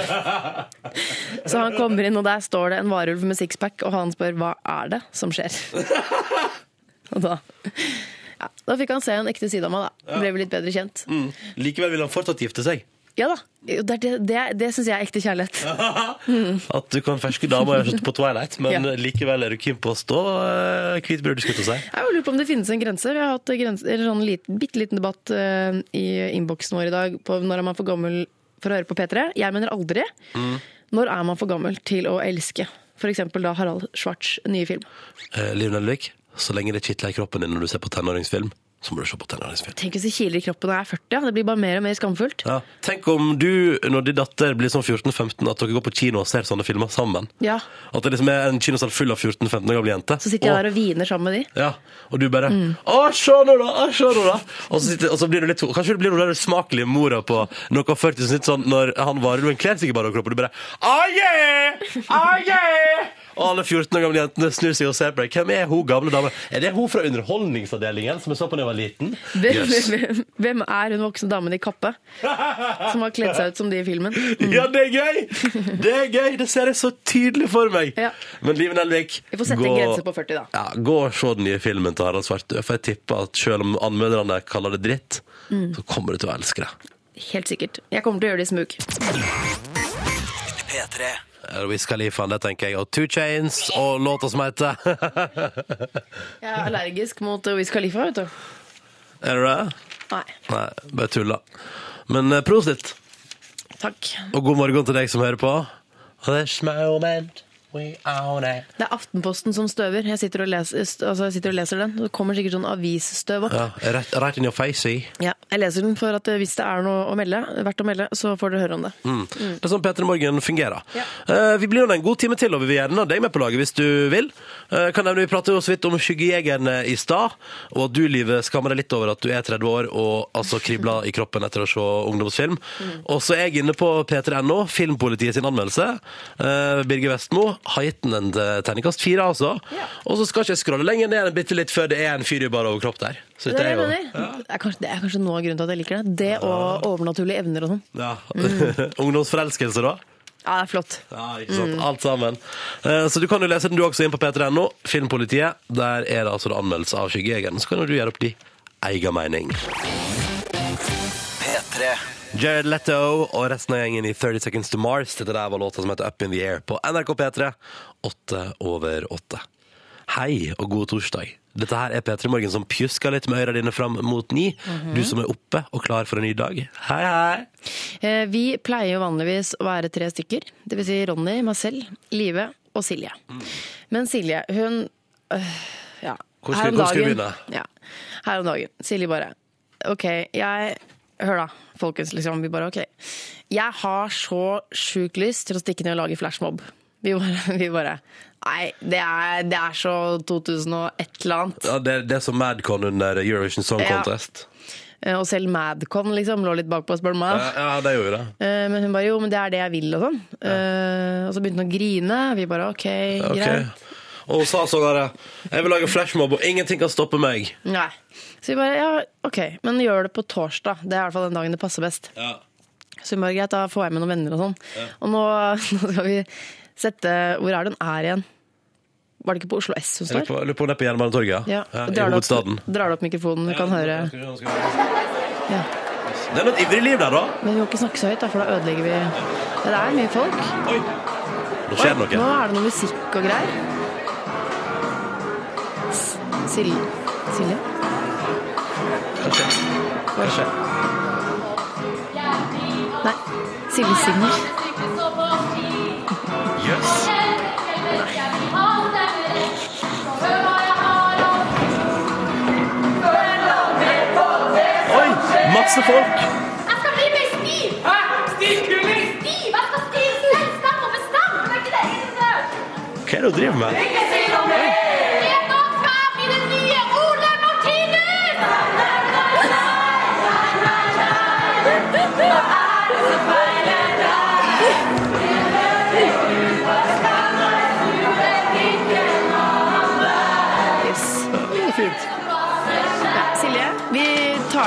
Så han kommer inn, og der står det en varulv med sixpack, og han spør hva er det som skjer. Og da, ja, da fikk han se en ekte side av meg, da. Ble litt bedre kjent. Mm. Likevel vil han fortsatt gifte seg. Ja da. Det, det, det, det syns jeg er ekte kjærlighet. At du kan ferske damer se på Twilight, men Ja. likevel er du keen på å stå hvit brud? skulle si. Jeg lurer på om det finnes en grense. Vi har hatt en eller sånn lit, bitte liten debatt eh, i innboksen vår i dag på når er man for gammel for å høre på P3. Jeg mener aldri. Når er man for gammel til å elske? For eksempel da Harald Schwartz' nye film. Uh, Liv Nelvik, så lenge det kitler i kroppen din når du ser på tenåringsfilm, så må du se på tenåringsfilm. Tenk hvis det kiler i kroppen når jeg er 40. Ja. Det blir bare mer og mer skamfullt. Ja. Tenk om du, når din datter blir sånn 14-15, at dere går på kino og ser sånne filmer sammen. Ja. At det liksom er en kinosal full av 14-15 år gamle jenter. Så sitter jeg der og hviner sammen med de. Ja, og du bare Å, se nå, da! Å, se nå, da! Og så, sitter, og så blir du litt Kanskje du blir den smakelige usmakelige mora på noe 40 som sånn når han varulven kler seg i bare overkropp, og du bare Ah, yeah! Ah, yeah! Og alle 14 år gamle jentene snur seg og ser på deg. Hvem er hun gamle dama? Er det hun fra Underholdningsavdelingen som er så på da jeg var liten? Hvem, Yes. hvem, hvem er hun voksne damen i kappe som har kledd seg ut som de i filmen? Ja, det er gøy! Det er gøy! Det ser jeg så tydelig for meg. Ja. Men Liv Nelvik Vi får sette en grense på 40, da. Ja, Gå og se den nye filmen til Harald Svartø, for jeg tipper at selv om anmelderne kaller det dritt, Mm. så kommer du til å elske det. Helt sikkert. Jeg kommer til å gjøre det i smug. P3. Er Wiz Khalifa, det tenker jeg, og Two Chains, og låta som heter Jeg er allergisk mot Wiz Khalifa, vet du. Er det det? Nei. Nei, bare tulla. Men eh, prosit, Takk. og god morgen til deg som hører på. Og this moment Det er Aftenposten som støver. Jeg sitter og leser, altså jeg sitter og leser den. Det kommer sikkert sånn avisstøv opp. Ja, right, right in your face, i. Ja, jeg leser den for at eh, hvis det er noe å melde, verdt å melde, så får dere høre om det. Mm. Det er sånn Peter Morgen fungerer. Ja. Eh, vi blir nå en god time til, og vi vil gjerne ha deg med på laget hvis du vil. Eh, kan nevne, Vi pratet jo så vidt om Skyggejegerne i stad, og at du, Live, skammer deg litt over at du er 30 år og altså kribler i kroppen etter å se ungdomsfilm. Og så er jeg inne på p3.no, Filmpolitiet sin anmeldelse. Eh, Birger Vestmo har gitt den en eh, terningkast fire, altså. Og så skal ikke jeg scrolle lenger ned bitte litt før det er en fyr i bar overkropp der. Så Det er det jeg mener. Det er, kanskje, det er kanskje noe av grunnen til at jeg liker det. Det og overnaturlige evner og sånn. Ja. Ungdomsforelskelse, da. Ja, det er flott. Ja, ikke sant? Alt sammen. Eh, Så du kan jo lese den du også inn på p3.no. Filmpolitiet. Der er det altså det anmeldelse av Skyggejegeren. Så kan jo du gjøre opp de egen mening. P3. Jared Leto og resten av gjengen i 30 Seconds to Mars. Dette der var låta som heter Up in the Air på NRK P3. Åtte over åtte. Hei og god torsdag. Dette her er P3 Morgen som pjusker litt med øra dine fram mot ni. Du som er oppe og klar for en ny dag. Hei, hei! Eh, Vi pleier jo vanligvis å være tre stykker. Det vil si Ronny, meg selv, Live og Silje. Men Silje, hun øh, Ja. Hvor skal- her om hvor skal vi begynne? Ja, her om dagen. Silje bare OK, jeg Hør da, folkens. liksom, Vi bare OK. Jeg har så sjukt lyst til å stikke ned og lage flashmob. Vi bare, vi bare Nei, det er, det er så 2000 og et eller annet. Ja, det, det er som Madcon under Eurovision Song Ja. Contest. Eh, Og selv Madcon liksom lå litt bakpå, spør du meg. Ja, ja, det gjorde det. Eh, Men hun bare jo, men det er det jeg vil og sånn. Ja. Og så begynte hun å grine. Vi bare OK, greit. Og hun sa sånn der Jeg vil lage flashmob, og ingenting kan stoppe meg. Nei. Så vi bare ja, OK, men gjør det på torsdag. Det er i hvert fall den dagen det passer best. Ja. Så vi bare greit, da får jeg med noen venner og sånn. Og nå, nå skal vi sette Hvor er det hun er igjen? Var det ikke på Oslo S hun står? lurer på om det er på Jernbanetorget. Ja. Ja, I Drar du opp- hovedstaden. Drar du opp mikrofonen, vi kan høre. Ja. Det er noe ivrig liv der, da. Men vi må ikke snakke så høyt, da, for da ødelegger vi ja, Det er mye folk. Oi. Nå skjer det noe. Nå er det noe musikk og greier. Silje? Silje? Kanskje. Nei. Silje synger. Jøss. Oi, masse folk! Jeg skal bli stiv! Hæ? Stivkuling? Stiv! Jeg skal! Hva er det du driver med?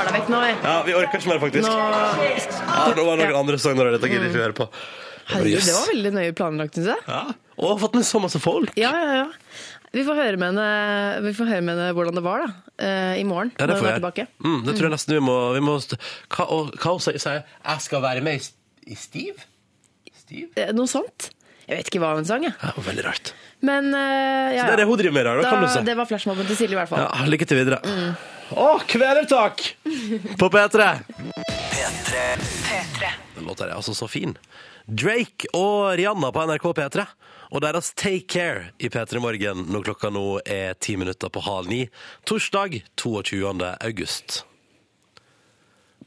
Tar deg vekk nå. vi. Ja, vi orker ikke mer, faktisk. Nå, Ja, det var noen andre sanger, dette gidder ikke vi høre på. herregud, det var veldig nøye planlagt, syns jeg. Ja. Og fått med så masse folk. Ja, ja, ja. Vi får høre med henne, vi får høre med henne hvordan det var da, eh, i morgen. Ja, det får når jeg. tilbake. Mm, det tror jeg nesten vi må, vi må Hva, og, hva sier? Jeg skal være med i, st- i Stiv? Stiv? Eh, Noe sånt. Jeg vet ikke hva hun sang, jeg. Ja, veldig rart. Men uh, ja, Så det er det hun driver med i dag, da, kan du si. det var flashmobben til Silje, i hvert fall. Ja, lykke til videre. Å, kvelertak på P3! Den låta er altså så fin. Drake og Rihanna på NRK P3. Og deres Take Care i P3 Morgen når klokka nå er ti minutter på halv ni. Torsdag 22. august.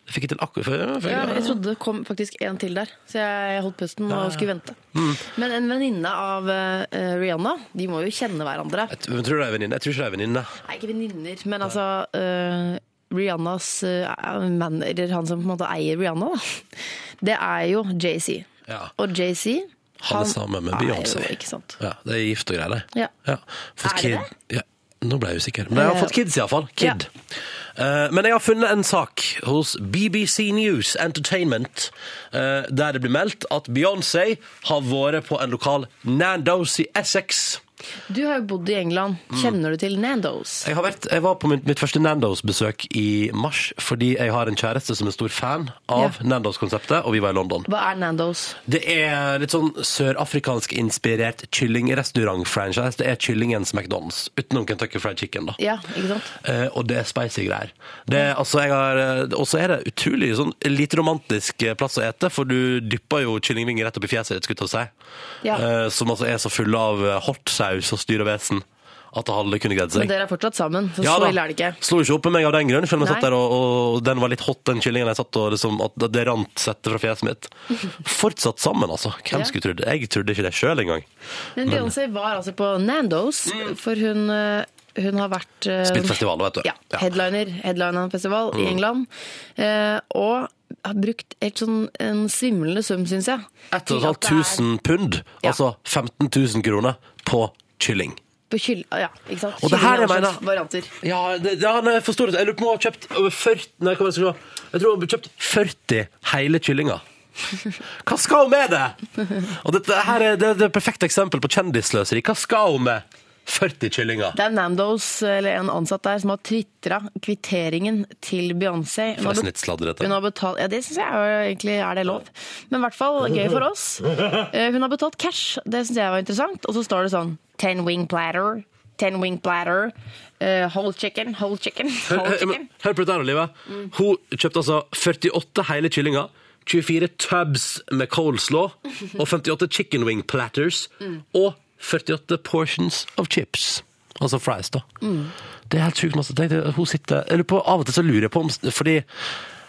Jeg fikk det til akkurat før. Ja, jeg trodde det kom faktisk en til der, så jeg holdt pusten og skulle vente. Mm. Men en venninne av uh, Rihanna, de må jo kjenne hverandre. Jeg tror det er venninne. Jeg tror ikke det er venninne. Nei, ikke venninner, men altså uh, Rihannas uh, manager, han som på en måte eier Rihanna, da, det er jo JC. Ja. Og JC Han er sammen med Beyoncé. Ja, det er gift og greier, det. Ja. Ja. Er det det? Ja. Nå ble jeg usikker. Men jeg har Eh, fått kids, iallfall. Kid. Ja. men jeg har funnet en sak hos BBC News Entertainment eh, der det blir meldt at Beyoncé har vært på en lokal Nandos i Essex. Du har jo bodd i England. Mm. Kjenner du til Nandos? Jeg, har vært, jeg var på mitt, mitt første Nandos-besøk i mars fordi jeg har en kjæreste som er stor fan av Ja. Nandos-konseptet, og vi var i London. Hva er Nandos? Det er litt sånn sørafrikansk inspirert kyllingrestaurant-franchise. Det er kyllingens McDonald's, utenom Kentucky Fried Chicken, da. Ja, ikke sant? Eh, og det er spicy greier. Det, er- altså, eh, og så er det utrolig sånn, lite romantisk eh, plass å ete, for du dypper jo kyllingvinger rett opp i fjeset ditt, skulle jeg si. Ja. Eh, som altså er så fulle av hot eh, hortsaus og styr og vesen at alle kunne greid Men dere er fortsatt sammen, så Ja så ille er det ikke. Slo ikke opp med meg av den grunn, om jeg Nei. satt der og, og den var litt hot, den kyllingen jeg satt og liksom, at det rant svette fra fjeset mitt. Fortsatt sammen, altså. Hvem Ja. skulle trodd det? Jeg trodde ikke det sjøl engang. Men Beyoncé var altså på Nandos, for hun, eh, hun har vært eh, Spilt festival, vet du. Ja, headliner, headliner-festival i England. Eh, og har brukt et sånn, en svimlende sum, syns jeg. til at det er 1500 pund, altså 15 000 kroner, på kylling. På kyll... Ja, ikke sant? Og det her Kylling jeg er mener- varianter. Ja, det, ja nei, jeg forstår det. Jeg lurer på om hun har kjøpt over 40 Nei, hva skal jeg si? Jeg tror hun har kjøpt 40 hele kyllinger. Hva skal hun med det? Og dette her er det, det er et perfekt eksempel på kjendisløseri. Hva skal hun med 40 kyllinger? Det er Nandos, eller en ansatt der, som har tvitra kvitteringen til Beyoncé. Hun har Forresten bet- litt sladder, dette. Hun har betalt, ja, Det syns jeg er, egentlig er det lov. Men i hvert fall gøy for oss. Eh, Hun har betalt cash. Det syns jeg var interessant. Og så står det sånn Ten wing platter. Ten wing platter. Uh, whole chicken. Whole chicken. Whole chicken. Hør, hør på dette, her, Mm. Hun kjøpte altså 48 hele kyllinger, 24 tubs med coleslaw og 58 chicken wing platters og 48 portions of chips. Altså fries, da. Det er helt sjukt masse. Tenk Hun sitter eller på, Av og til så lurer jeg på om Fordi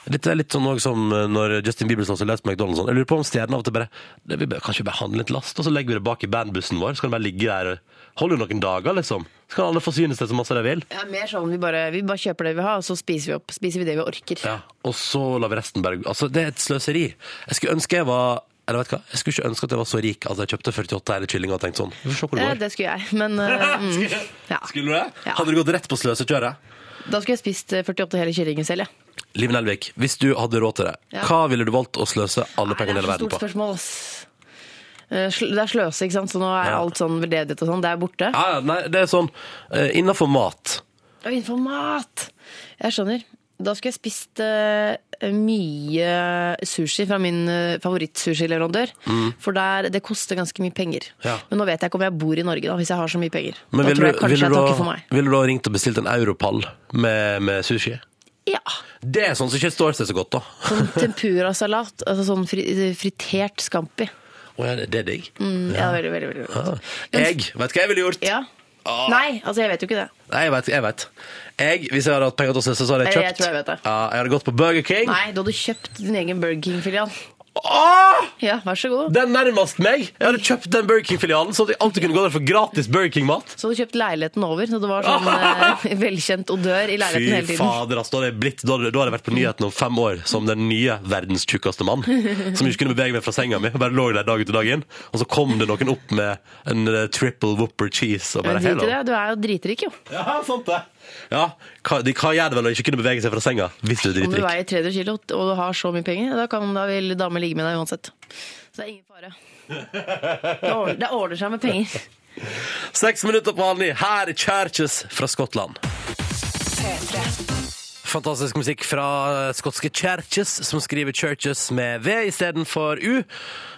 det er litt sånn også som når Justin Bieber står og leser McDonald's. sånn. Jeg lurer på om stjernene av og til bare det, vi bør, Kanskje behandle bare handle litt last, og så legger vi det bak i bandbussen vår. Så kan det bare ligge der. Holder noen dager, liksom. Så kan alle forsyne seg så masse de vil. Ja, mer sånn vi bare, vi bare kjøper det vi har, og så spiser vi opp. Spiser vi det vi orker. Ja, og så lar vi resten bare Altså, det er et sløseri. Jeg skulle ønske jeg var Eller vet du hva, jeg skulle ikke ønske at jeg var så rik at jeg kjøpte 48 eller kyllinger og tenkte sånn. Vi får se hvor det Eh, går. det skulle jeg, men eh, mm, ja. Skulle du det? Ja. Hadde du gått rett på sløsekjøret? Da skulle jeg spist eh, 48 hele kyllinger selv, ja. Liv Nelvik, hvis du hadde råd til det, Ja. hva ville du valgt å sløse alle Nei, pengene i det er så stort på? spørsmål, ass. Eh, sl- Det er sløse, ikke sant, så nå er Ja. alt sånn veldedighet og sånn, det er borte. Ja, ja, nei, det er sånn uh, Innafor mat. Og innenfor mat! Jeg skjønner. Da skulle jeg spist eh, mye sushi fra min uh, favorittsushileverandør. For der, det koster ganske mye penger. Mm. Ja. Men nå vet jeg ikke om jeg bor i Norge, da, hvis jeg har så mye penger. Men da tror jeg du, kanskje jeg takker for meg. ville du da ringt og bestilt en europall med, med sushi? Ja. Det er sånn som ikke står seg så godt, da. Sånn tempurasalat. Altså sånn fritert scampi. Å ja, det er digg. Mm, ja, veldig, veldig, veldig godt. Jeg vet du hva jeg ville gjort. Ja. Nei, altså jeg vet jo ikke det. Nei, jeg vet. Jeg, vet. jeg Hvis jeg hadde hatt penger til å se, så hadde Jeg- kjøpt jeg tror jeg vet det. Ja, jeg hadde gått på Burger King. Nei, du hadde kjøpt din egen Burger King-filial. Åh! Ja, vær så god. Det er nærmest meg! Jeg hadde kjøpt den Burger King-filialen, så at jeg alltid kunne gå der for gratis Burger King-mat. Så hadde du kjøpt leiligheten over, så det var sånn eh, velkjent odør i leiligheten hele Fy tiden. fader, altså, da hadde jeg blitt, da hadde, da hadde jeg vært på nyhetene om fem år som den nye verdens tjukkeste mann. Som ikke kunne bevege meg fra senga mi. og Bare lå der dag ut og dag inn. Og så kom det noen opp med en eh, triple whopper cheese. Og bare, drit i hello. det, du er jo dritrik, jo. Ja, sant det. Ja, hva, de, hva gjør det vel å ikke kunne bevege seg fra senga hvis du er Om du veier 300 kilo og du har så mye penger, da, kan, da vil dame ligge med deg uansett. Så det er ingen fare. Det ordner, det ordner seg med penger. Seks minutter på halv ni. Her er Churches fra Skottland. Fantastisk musikk fra skotske Churches, som skriver Churches med V istedenfor U.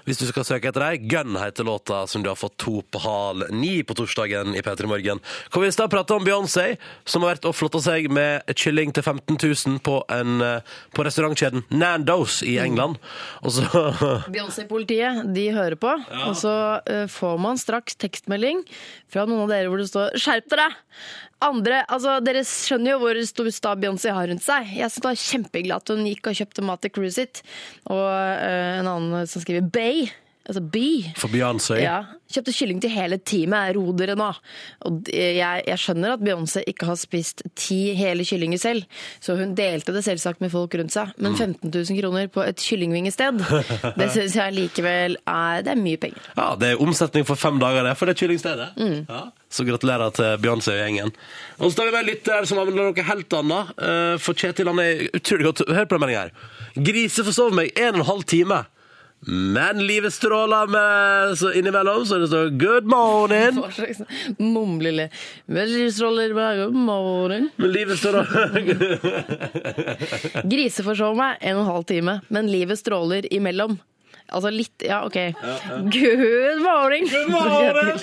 Hvis du skal søke etter deg. Gun heter låta som du har fått to på hal ni på torsdagen i P3 Morgen. Hvor vi i stad prata om Beyoncé, som har vært og flotta seg med kylling til 15 000 på, en, eh, på restaurantkjeden Nandos i England. Og Beyoncé-politiet, de hører på, og så eh, får man straks tekstmelding fra noen av dere hvor det står 'skjerp dere'! Andre, altså Dere skjønner jo hvor stor stab Beyoncé har rundt seg. Jeg var kjempeglad at hun gikk og kjøpte mat til crewet sitt. Og eh, en annen som skriver Bay, altså by. for Beyoncé. Ja, Kjøpte kylling til hele teamet. Ro dere nå. Og jeg, jeg skjønner at Beyoncé ikke har spist ti hele kyllinger selv, så hun delte det selvsagt med folk rundt seg. Men 15 000 kroner på et kyllingvingested, det syns jeg likevel er Det er mye penger. Ja, det er omsetning for fem dager det, for det kyllingstedet. Ja. Så gratulerer til Beyoncé og gjengen. Og så tar vi med en lytter som handler noe helt annet. Eh, For Kjetil han er utrolig godt Hør på den meldinga her. Grise forsov meg en og en halv time. Men livet stråler med Så innimellom så det står 'good morning'. Hva slags mumlele med 'good morning'. Men livet stråler Griseforsov meg en og en halv time, men livet stråler imellom. Altså litt Ja, OK. Good morning! Good morning!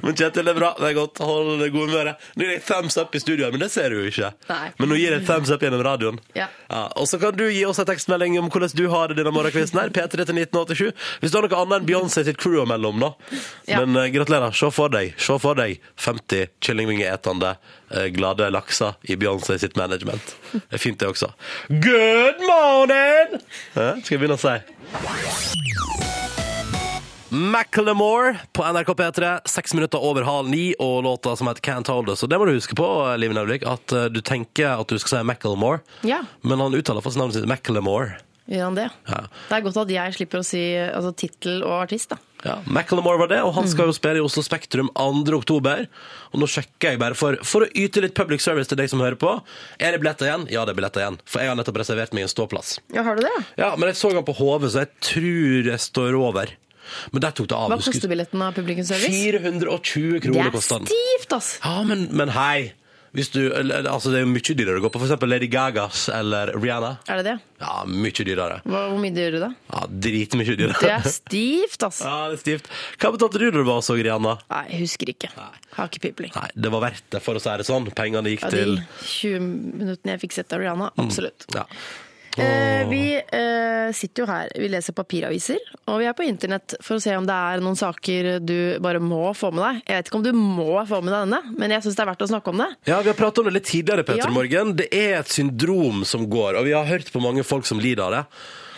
Men Kjetil, det er bra. Det er godt. Hold det gode humøret. Nå gir jeg thumbs up i studioet, men det ser du jo ikke. Nei. Men nå gir jeg thumbs up gjennom radioen. Ja. og så kan du gi oss en tekstmelding om hvordan du har det denne morgenkvisten her. P3 til 1987. Hvis du har noe annet enn Beyoncé sitt crew å melde om, da. Ja. Men eh, gratulerer. Se for deg Se for deg 50 kyllingvingeetende glade lakser i Beyoncé sitt management. Det er fint, det også. Good morning! Ja, skal jeg begynne å si? Macklemore på NRK P3, seks minutter over halv ni, og låta som heter Can't Hold Us. Og det må du huske på, Liv Nelvik, at eh, du tenker at du skal si Macklemore, Ja. men han uttaler faktisk navnet sitt Macklemore. Gjør han det? Ja. Det er godt at jeg slipper å si altså, tittel og artist, da. Ja, Macklemore var det, og han skal jo spille i Oslo Spektrum 2. oktober. Og nå sjekker jeg bare for, for å yte litt public service til deg som hører på. Er det billetter igjen? Ja, det er billetter igjen. For jeg har nettopp reservert meg en ståplass. Ja, har du det? Ja, Men jeg så han på HV, så jeg tror jeg står over. Men der tok det av. Hva koster billetten av publikumsservice? 420 Det kroner er Det er stivt, ass! Ja, men, men hei. Hvis du, eller, altså det er jo mye dyrere å gå på eksempel Lady Gagas eller Rihanna. Er det det? Ja, mye dyrere. Hva, hvor mye dyrere det? Ja, Dritmye dyrere. Det er stivt, altså. Ja, det er stivt. Hva betalte du da du var og så Rihanna? Nei, husker ikke. Har ikke pipling. Nei, det var verdt det, for å si det sånn. Pengene gikk Av de 20 minuttene jeg fikk sett av Rihanna, absolutt. ja. Eh, vi eh, sitter jo her, vi leser papiraviser, og vi er på internett for å se om det er noen saker du bare må få med deg. Jeg vet ikke om du må få med deg denne, men jeg syns det er verdt å snakke om det. Ja, Vi har pratet om det litt tidligere, Petter Ja. Morgen. Det er et syndrom som går, og vi har hørt på mange folk som lider av det.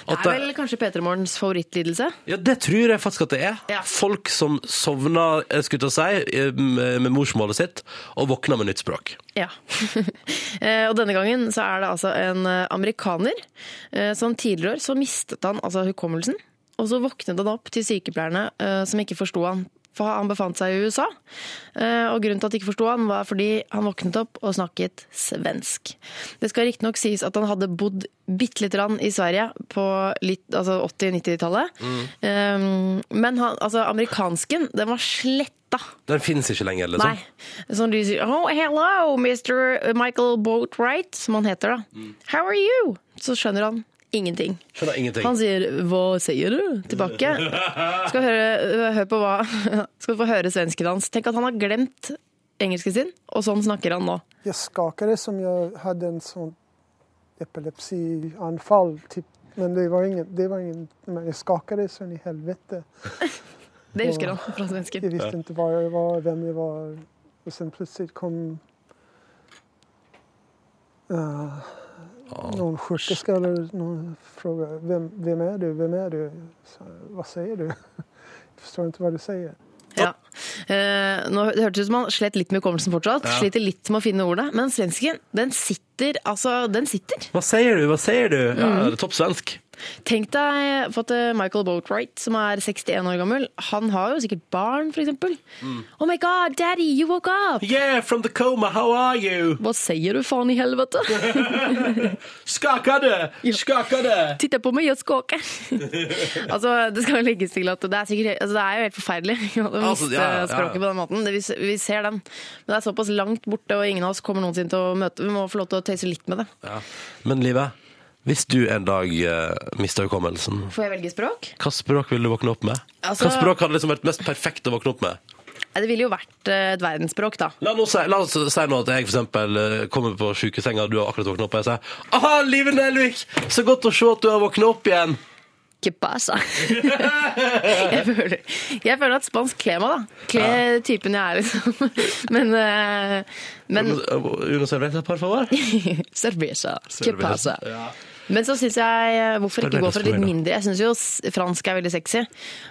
Det er vel kanskje P3 Morgens favorittlidelse? Ja, det tror jeg faktisk at det er. Ja. Folk som sovner jeg skulle til å si, eh, med morsmålet sitt, og våkner med nytt språk. Ja. Eh, og denne gangen så er det altså en eh, amerikaner eh, som tidligere år så mistet han altså hukommelsen. Og så våknet han opp til sykepleierne eh, som ikke forsto han for han befant seg i USA. Eh, Og grunnen til at de ikke forsto han, var fordi han våknet opp og snakket svensk. Det skal riktignok sies at han hadde bodd bitte lite grann i Sverige på litt, altså 80-90-tallet. Mm. Men han, altså, amerikansken, den var sletta. Den fins ikke lenger, liksom. Nei. Sånn de sier Oh, hello, Mr. Michael Boatwright, som han heter da. How are you? Så skjønner han ingenting. Skjønner ingenting. Han sier 'hva sier du?' tilbake. Skal høre, hør på hva Skal få høre svensken hans. Tenk at han har glemt engelsken sin, og sånn snakker han nå. Jag det som jeg hadde en sånn epilepsianfall. Men det var ingen, det var ingen, men Jeg skakade så in i helvete. Det husker han fra svensken. Jeg visste ikke hva jeg var, hvem jeg var. og sen plutselig kom eh, någon sköterska eller någon fråga vem, vem är du, vem är du? Så, vad säger du? Jag förstår inte vad du säger. Ja. Eh, nå, det hørtes ut som han slet litt med hukommelsen fortsatt. Sliter litt med å finne ordet. Men svensken, den sitter, altså, den sitter. Hva sier du, hva sier du? Ja, Mm. det er Topp svensk. Tenk deg for at eh, Michael Boatwright, som er 61 år gammel, han har jo sikkert barn, for eksempel. Oh my god, daddy, you woke up! Yeah, from the coma, how are you? Hva sier du, faen i helvete? Skakade! Skakade! Titta på meg og skåker altså, det skal legges til at det er, sikkert, altså, det er jo helt forferdelig å Altså, miste ja, ja, ja. språket på den måten. Det, vi, vi ser den. Men det er såpass langt borte, og ingen av oss kommer noensinne til å møte Vi må få lov til å tøyse litt med det. Ja. Men Live, hvis du en dag uh, mister hukommelsen, Får jeg velge språk? hva språk vil du våkne opp med? Altså- Hva språk hadde liksom vært mest perfekt å våkne opp med? Det ville jo vært eh, et verdensspråk, da. La, nå si, la oss si nå at jeg eksempel eh, kommer på sjukesenga, du har akkurat våknet opp, og jeg sier Aha, Live Nelvik! Så godt å se at du har våknet opp igjen! Que pasa? jeg, føler, jeg føler at spansk kler meg, da. Kler typen jeg er, liksom. Men, men Uno cerveza, por favor. Cerveza. Que pasa? ja. Men så syns jeg eh, Hvorfor ikke gå for litt mindre? Jeg syns jo fransk er veldig sexy.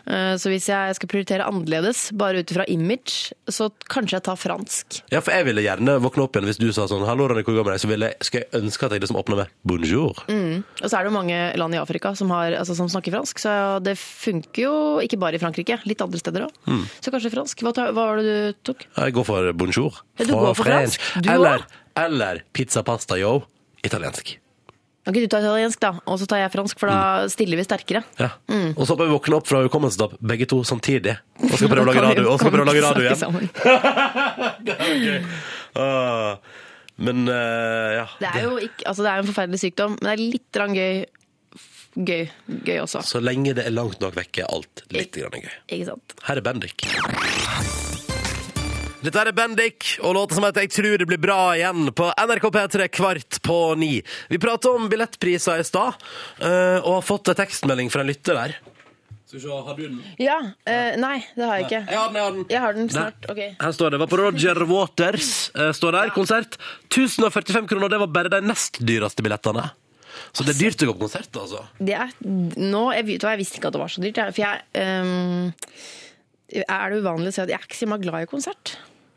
Eh, Så hvis jeg skal prioritere annerledes, bare ut ifra image, så kanskje jeg tar fransk. Ja, for jeg ville gjerne våkne opp igjen hvis du sa sånn Hallo, Ronny, hvor gammel er du? Så ville jeg, skulle jeg ønske at jeg liksom åpna med bonjour. Og så er det jo mange land i Afrika som, har, altså, som snakker fransk, så det funker jo ikke bare i Frankrike. Litt andre steder òg. Mm. Så kanskje fransk. Hva, tar- hva var det du tok? Jeg går for bonjour. Ja, du går for fransk. Du eller, eller pizza pasta yo. Italiensk. Ikke du ta italiensk, da? Og så tar jeg fransk, for da stiller vi sterkere. Ja. Og så håper vi våkne opp fra hukommelsestap, begge to samtidig. Og skal prøve å lage radio, og skal prøve å lage radio igjen. igjen. Ah, men uh, ja. Det er jo ikke, altså det er en forferdelig sykdom, men det er litt gøy. Gøy, gøy også. Så lenge det er langt nok vekke, er alt litt grann gøy. Her er Bendik. Dette er Bendik, og låta som heter 'Jeg tror det blir bra igjen' på NRK P3 kvart på ni. Vi pratet om billettpriser i stad, eh, og har fått en tekstmelding fra en lytter der. Har du den? Ja. eh, nei, det har jeg ikke. Jeg har den, jeg har den. Jeg har den snart. Okay. Her står det. Var på Roger Waters. eh, står der, Konsert. 1045 kroner. Det var bare de nest dyreste billettene. Så det er dyrt å gå på konsert, altså. Det er, nå, jeg, vet, jeg visste ikke at det var så dyrt. For jeg um, Er det uvanlig å si at jeg er ikke så glad i konsert?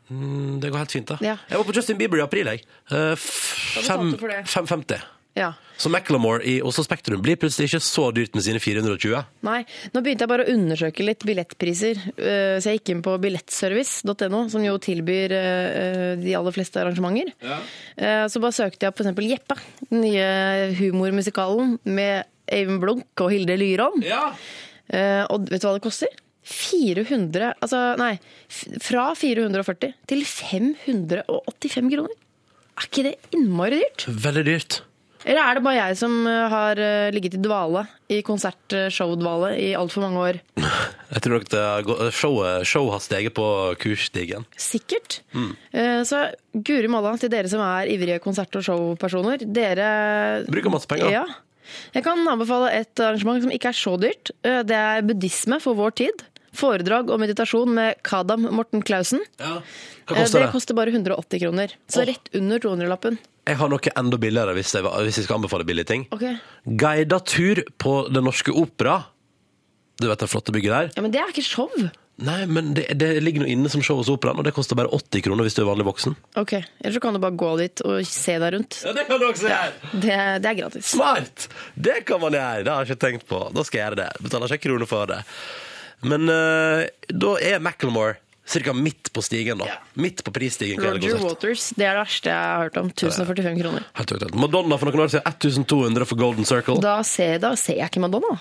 Mm, Det går helt fint, da. Ja. Jeg var på Justin Bieber i april, jeg. Uh, fem- det? 550. Ja. Så Macklemore i Oslo Spektrum blir plutselig ikke så dyrt med sine 420. Nei, nå begynte jeg bare å undersøke litt billettpriser. eh, Så jeg gikk inn på billettservice.no, som jo tilbyr eh, de aller fleste arrangementer. Ja. Så bare søkte jeg opp eksempel Jeppe, den nye humormusikalen med Eivind Blunk og Hilde Lyron. Ja. Og vet du hva det koster? 400, altså nei, fra 440 til 585 kroner. Er ikke det innmari dyrt? Veldig dyrt. Eller er det bare jeg som eh, har eh, ligget i dvale, i konsert-show-dvale, i altfor mange år? Jeg tror nok det showet, show har steget på kursstigen. Sikkert. Mm. Så guri malla til dere som er ivrige konsert- og showpersoner. Dere Bruker masse penger. Ja. Jeg kan anbefale et arrangement som ikke er så dyrt. Eh, Det er buddhisme for vår tid. Foredrag og meditasjon med Kadam Morten Clausen. Hva Eh, koster Det det? koster bare 180 kroner. Så Åh. rett under 200-lappen. Jeg har noe enda billigere hvis jeg, hvis jeg skal anbefale billige ting. Okay. Guida tur på Den Norske Opera. Du vet det flotte bygget der? Ja, Men det er ikke show. Nei, men det, det ligger noe inne som show hos Operaen, og det koster bare 80 kroner hvis du er vanlig voksen. Ok, Eller så kan du bare gå dit og se deg rundt. Ja, det kan du også gjøre! Det, det er gratis. Smart! Det kan man gjøre, det har jeg ikke tenkt på. Da skal jeg gjøre det. Betaler ikke kroner for det. Men eh, da er Macclemore cirka midt på stigen, da. Midt på prisstigen. hva Roger konsert. Waters, det er det verste jeg har hørt om. 1045 kroner. Helt uaktuelt. Madonna for noen år siden 1200 for Golden Circle. Da ser, da ser jeg ikke Madonna.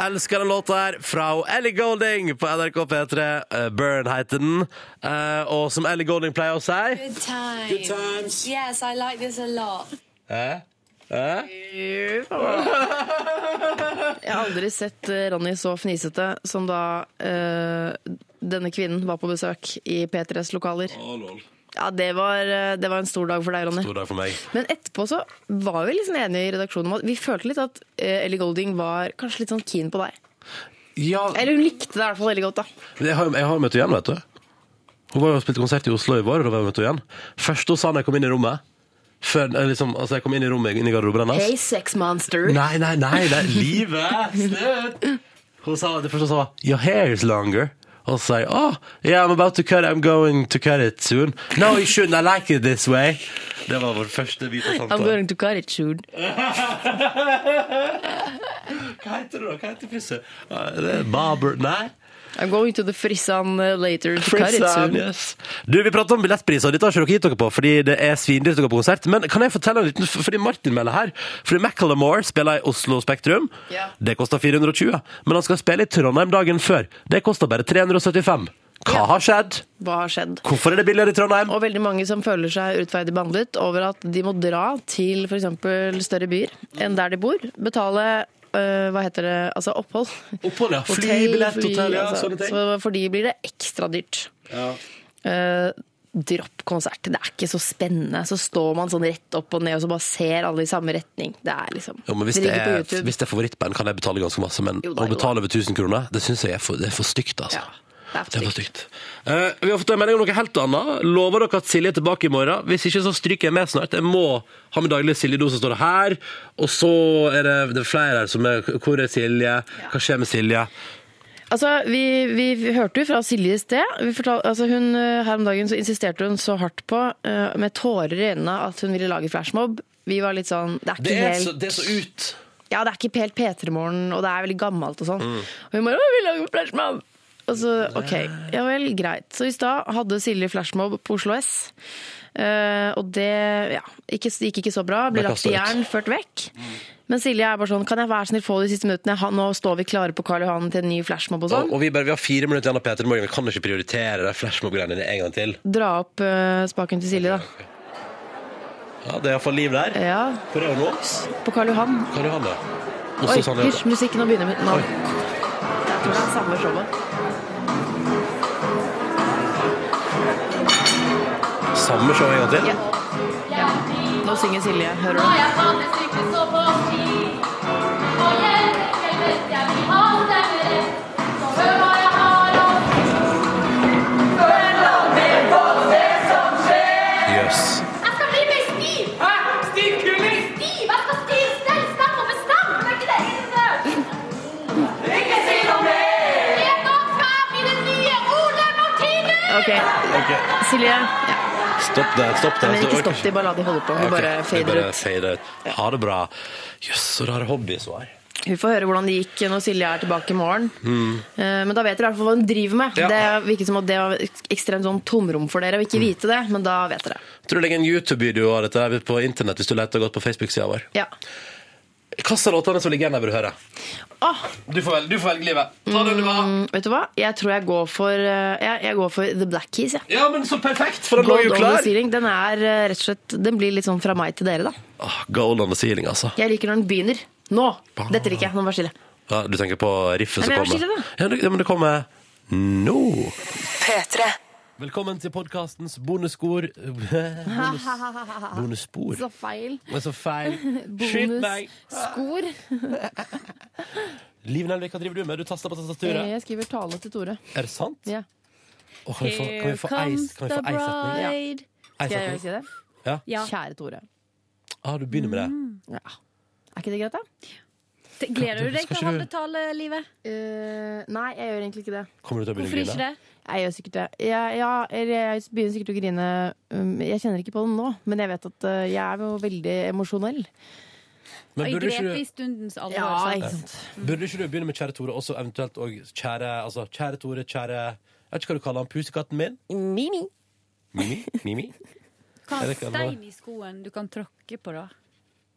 Elsker den låta her fra Ellie Golding på NRK P3. Eh, Burn heter den. Eh, og som Ellie Golding pleier å si Good times. Good times. Yes, I like this a lot. Hæ? Hæ? Jeg har aldri sett eh, Ronny så fnisete som da eh, denne kvinnen var på besøk i P3s lokaler. Å, lol. Ja, det var, eh, det var en stor dag for deg, Ronny. Stor dag for meg. Men etterpå så var vi liksom enige i redaksjonen om at vi følte litt at eh, Ellie Golding var kanskje litt sånn keen på deg. Ja, Eller hun likte deg i hvert fall veldig godt, da. jeg har, jeg har møtt henne igjen, vet du. Hun var jo spilte konsert i Oslo i vår, og da var jeg møtt henne igjen. Første hun sa da jeg kom inn i rommet før, eh, liksom, altså jeg kom inn i rommet inn i garderoben hennes Hey, sex monster. Nei, nei, nei, det er livet! Slutt! Hun sa det første hun sa, your hair is longer. Og så sa jeg, oh, yeah, I'm about to cut I'm going to cut it soon. No, you shouldn't, I like it this way. Det var vår første bit av I'm going to cut it soon. Hva heter det da? Hva heter frisør? Er Barber, nei? I'm going to the frissan uh, later to Frissan, yes. Du, Vi prater om billettpriser, dette har ikke dere gitt dere på, fordi det er svindyrt å gå på konsert. Men kan jeg fortelle en liten, fordi Martin melder her, fordi Macclemore spiller i Oslo Spektrum. Yeah. Det koster 420, men han skal spille i Trondheim dagen før. Det koster bare 375. Hva har skjedd? Hva har skjedd? Hvorfor er det billigere i Trondheim? Og veldig mange som føler seg urettferdig behandlet over at de må dra til f.eks. større byer enn der de bor. Betale øh, hva heter det, altså opphold. Opphold, ja. Flybillett, fly, hotell, ja, altså. sånne ting. Så for de blir det ekstra dyrt. Ja. Uh, dropp konsert. Det er ikke så spennende. Så står man sånn rett opp og ned og så bare ser alle i samme retning. Det er liksom Jo, men hvis det det, er, hvis det er favorittband, kan jeg betale ganske masse. Men Jo da, å betale over 1000 kroner, det syns jeg er for, det er for stygt, altså. Ja, det er for stygt. Eh, vi har fått en melding om noe helt annet. Lover dere at Silje er tilbake i morgen? Hvis ikke, så stryker jeg med snart. Jeg må ha med daglig Silje-dose, står her. Og så er det, det er flere her som er Hvor er Silje? Hva skjer med Silje? Altså, vi, vi, vi hørte jo fra Silje i sted. Vi fortal, altså hun, eh, her om dagen så insisterte hun så hardt på, uh, med tårer i øynene, at hun ville lage flashmob. Vi var litt sånn Det er ikke Det er, helt så, det er så ut. Ja, det er ikke helt P3-morgen, og det er veldig gammelt og sånn. Mm. Og hun bare 'Å, vi lager flashmob!' Og så, OK. Ja vel, greit. Så i stad hadde Silje flashmob på Oslo S. Uh, og det ja, ikke, gikk ikke så bra. Ble lagt i jern, ført vekk. Men Silje er bare sånn 'Kan jeg være snill få de siste minuttene? Nå står vi klare på Karl Johan til en ny flashmob og Og, sånn.' og vi, bare, vi har fire minutter igjen av Peter Morgen. Vi kan ikke prioritere de flashmob-greiene en gang til. Dra opp uh, spaken til Silje, da. Ja, Det er iallfall liv der. Ja, Hvor er hun nå? på Karl Johan. Karl Johan ja. Oi, hysj, musikken nå begynner. Nå. Jeg tror det er samme showet. Samme show en gang til? Ja. Nå synger Silje, hører du? jeg tatt et stykke så på ski? Og hjelp, hjelp, jeg vil ha stemmer rett. Så hør hva jeg har å Før en dag med på det som skjer. Jeg skal bli mer stiv. Hæ? Stiv? Stiv, jeg skal stiv, stell, stem og. Er ikke det inne? Ikke si noe mer. En dag skal jeg bli nye Ole Martinus. Ok, Ok, Silje. Stopp det. stopp det. Men ikke stopp de, bare la de holde på. Vi okay, bare fader ut. fader ut. Ha det bra. Jøss, så rare har. Vi får høre hvordan det gikk når Silje er tilbake i morgen. Mm. Men da vet dere i hvert fall hva hun driver med. Mm. Ja. Det virker som at det var ekstremt sånn tomrom for dere å ikke vite det, men da vet dere. Jeg tror du legger en YouTube-video av dette på internett hvis du leter godt på Facebook-sida vår. Ja. Hva låter som ligger igjen der, vil du høre? Åh, Du får velge, du får velge livet. Ta det du vil mm, vet du hva? Jeg tror jeg går for, eh, jeg, jeg går for The Black Keys. Ja. Ja, men så perfekt, for den lå jo klar. Den er eh, rett og slett Den blir litt sånn fra meg til dere, da. Åh, Gold on the ceiling, altså. Jeg liker når den begynner. Nå! Dette liker jeg. Nå må jeg stille. Ja, du tenker på riffet som kommer? Ja, ja, men det kommer nå. P3. Velkommen til podkastens bonusspor Bonus, Bonusspor. Så feil. Er så feil. Skyt meg! Bonusskor. Liv Nelvik, hva driver du med? Du taster på tastaturet. Jeg skriver tale til Tore. Er det sant? Ja. Åh, kan vi få, kan vi få ei comes kan vi få ei setning? bride. Skal jeg si det? Ja. Ja. Kjære Tore. Ah, du begynner med det. Ja. Er ikke det greit, da? Gleder du deg til å ikke holde tale, Livet? Uh, nei, jeg gjør egentlig ikke det. Kommer du til å begynne Hvorfor ikke det? Jeg gjør sikkert det. Jeg, ja, eller jeg begynner sikkert å grine. Um, Jeg kjenner ikke på det nå, men jeg vet at uh, jeg er jo veldig emosjonell. Men grepet du- i stundens alvor. Ja, ikke sant. Burde ikke du begynne med kjære Tore, og så eventuelt og kjære altså, Kjære Tore, kjære Jeg vet ikke hva du kaller han, pusekatten min? Mimi. Mimi? Mimi? Du kan ha stein i skoen du kan tråkke på, da.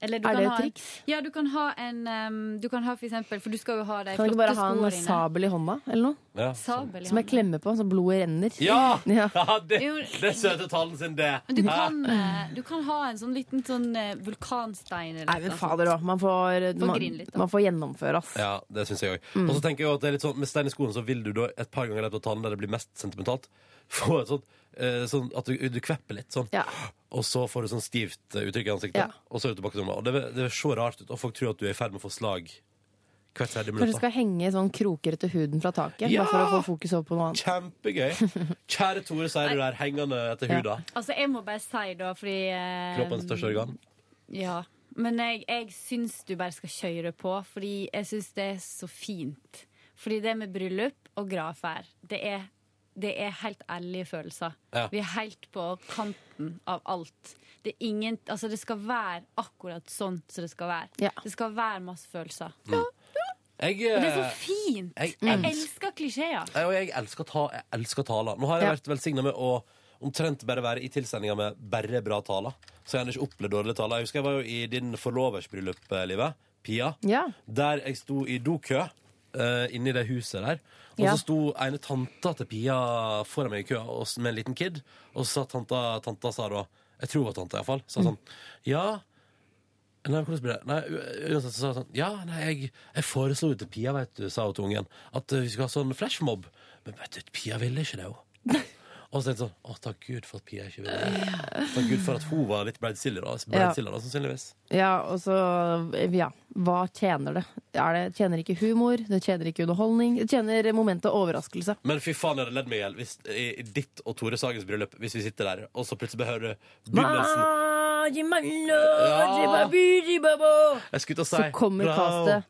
Eller du Er kan det et ha en- triks? Ja, du kan ha en um, Du kan ha for eksempel For du skal jo ha de Kan du ikke bare ha en dine. sabel i hånda, eller noe? Ja. Sabel i Som jeg hånda. klemmer på, så blodet renner. Ja! Ja. det, det er søte talen sin, det. Men du kan, eh, du kan ha en sånn liten sånn eh, vulkanstein eller Nei, men noe fader òg. Man, får- Får man, litt, da. man får gjennomføre, ass. Ja, det syns jeg òg. Mm. Og så tenker jeg jo at det er litt sånn, med stein i skoen så vil du da et par ganger i løpet av talen der det blir mest sentimentalt, få et sånt sånn at du, du kvepper litt sånn. Ja. Og så får du sånn stivt eh, uttrykk i ansiktet, Ja. og så er du tilbake til normalt. Og det, det ser rart ut, og folk tror at du er i ferd med å få slag hvert tredje Kanskje du da. skal henge sånn kroker etter huden fra taket, Ja! bare for å få fokus over på noe annet. Kjempegøy. Kjære Tore, sier du der, hengende etter Ja. huda. Altså, jeg må bare si da, fordi eh, Kroppens største organ. Ja. Men jeg, jeg syns du bare skal kjøre på, fordi jeg syns det er så fint. Fordi det med bryllup og gravferd, det er, det er helt ærlige følelser. Ja. Vi er helt på kanten av alt. Det, er ingen, altså det skal være akkurat sånn som det skal være. Ja. Det skal være masse følelser. Jeg, Og det er så eh, fint! jeg Jeg, elsker- elsker klisjeer. jeg, og jeg elsker, ta, jeg elsker taler. Nå har jeg Ja. vært velsigna med å omtrent bare være i tilstelninger med bare bra taler. Så jeg har ikke opplevd dårlige taler. Jeg husker jeg var jo i din forlovers bryllup, eh, Live. Pia. Ja. Der jeg sto i dokø uh, inni det huset der. Og Ja. så sto ene tanta til Pia foran meg i køa med en liten kid. Og så sa tanta, tanta sa da Jeg tror det var tanta, iallfall. Sa sånn Ja Nei, hvordan blir det? Nei, uansett så sa hun sånn Ja, nei, jeg, jeg foreslo jo til Pia, vet du, sa hun til ungen, at eh, vi skulle ha sånn flashmob. Men vet du, Pia ville ikke det, hun. Og så tenkte jeg sånn Å, takk Gud for at Pia ikke ville det. Takk Gud for at hun var litt breidsilla, da. Breidsilla, da, sannsynligvis. Ja, og så Ja, hva tjener det? Er det tjener ikke humor, det tjener ikke underholdning, det tjener momentet overraskelse. Men fy faen, jeg hadde ledd meg i hjel hvis- i ditt og Tore Sagens bryllup, hvis vi sitter der, og så plutselig bare hører begynnelsen Jeg skulle til å si Så kommer castet.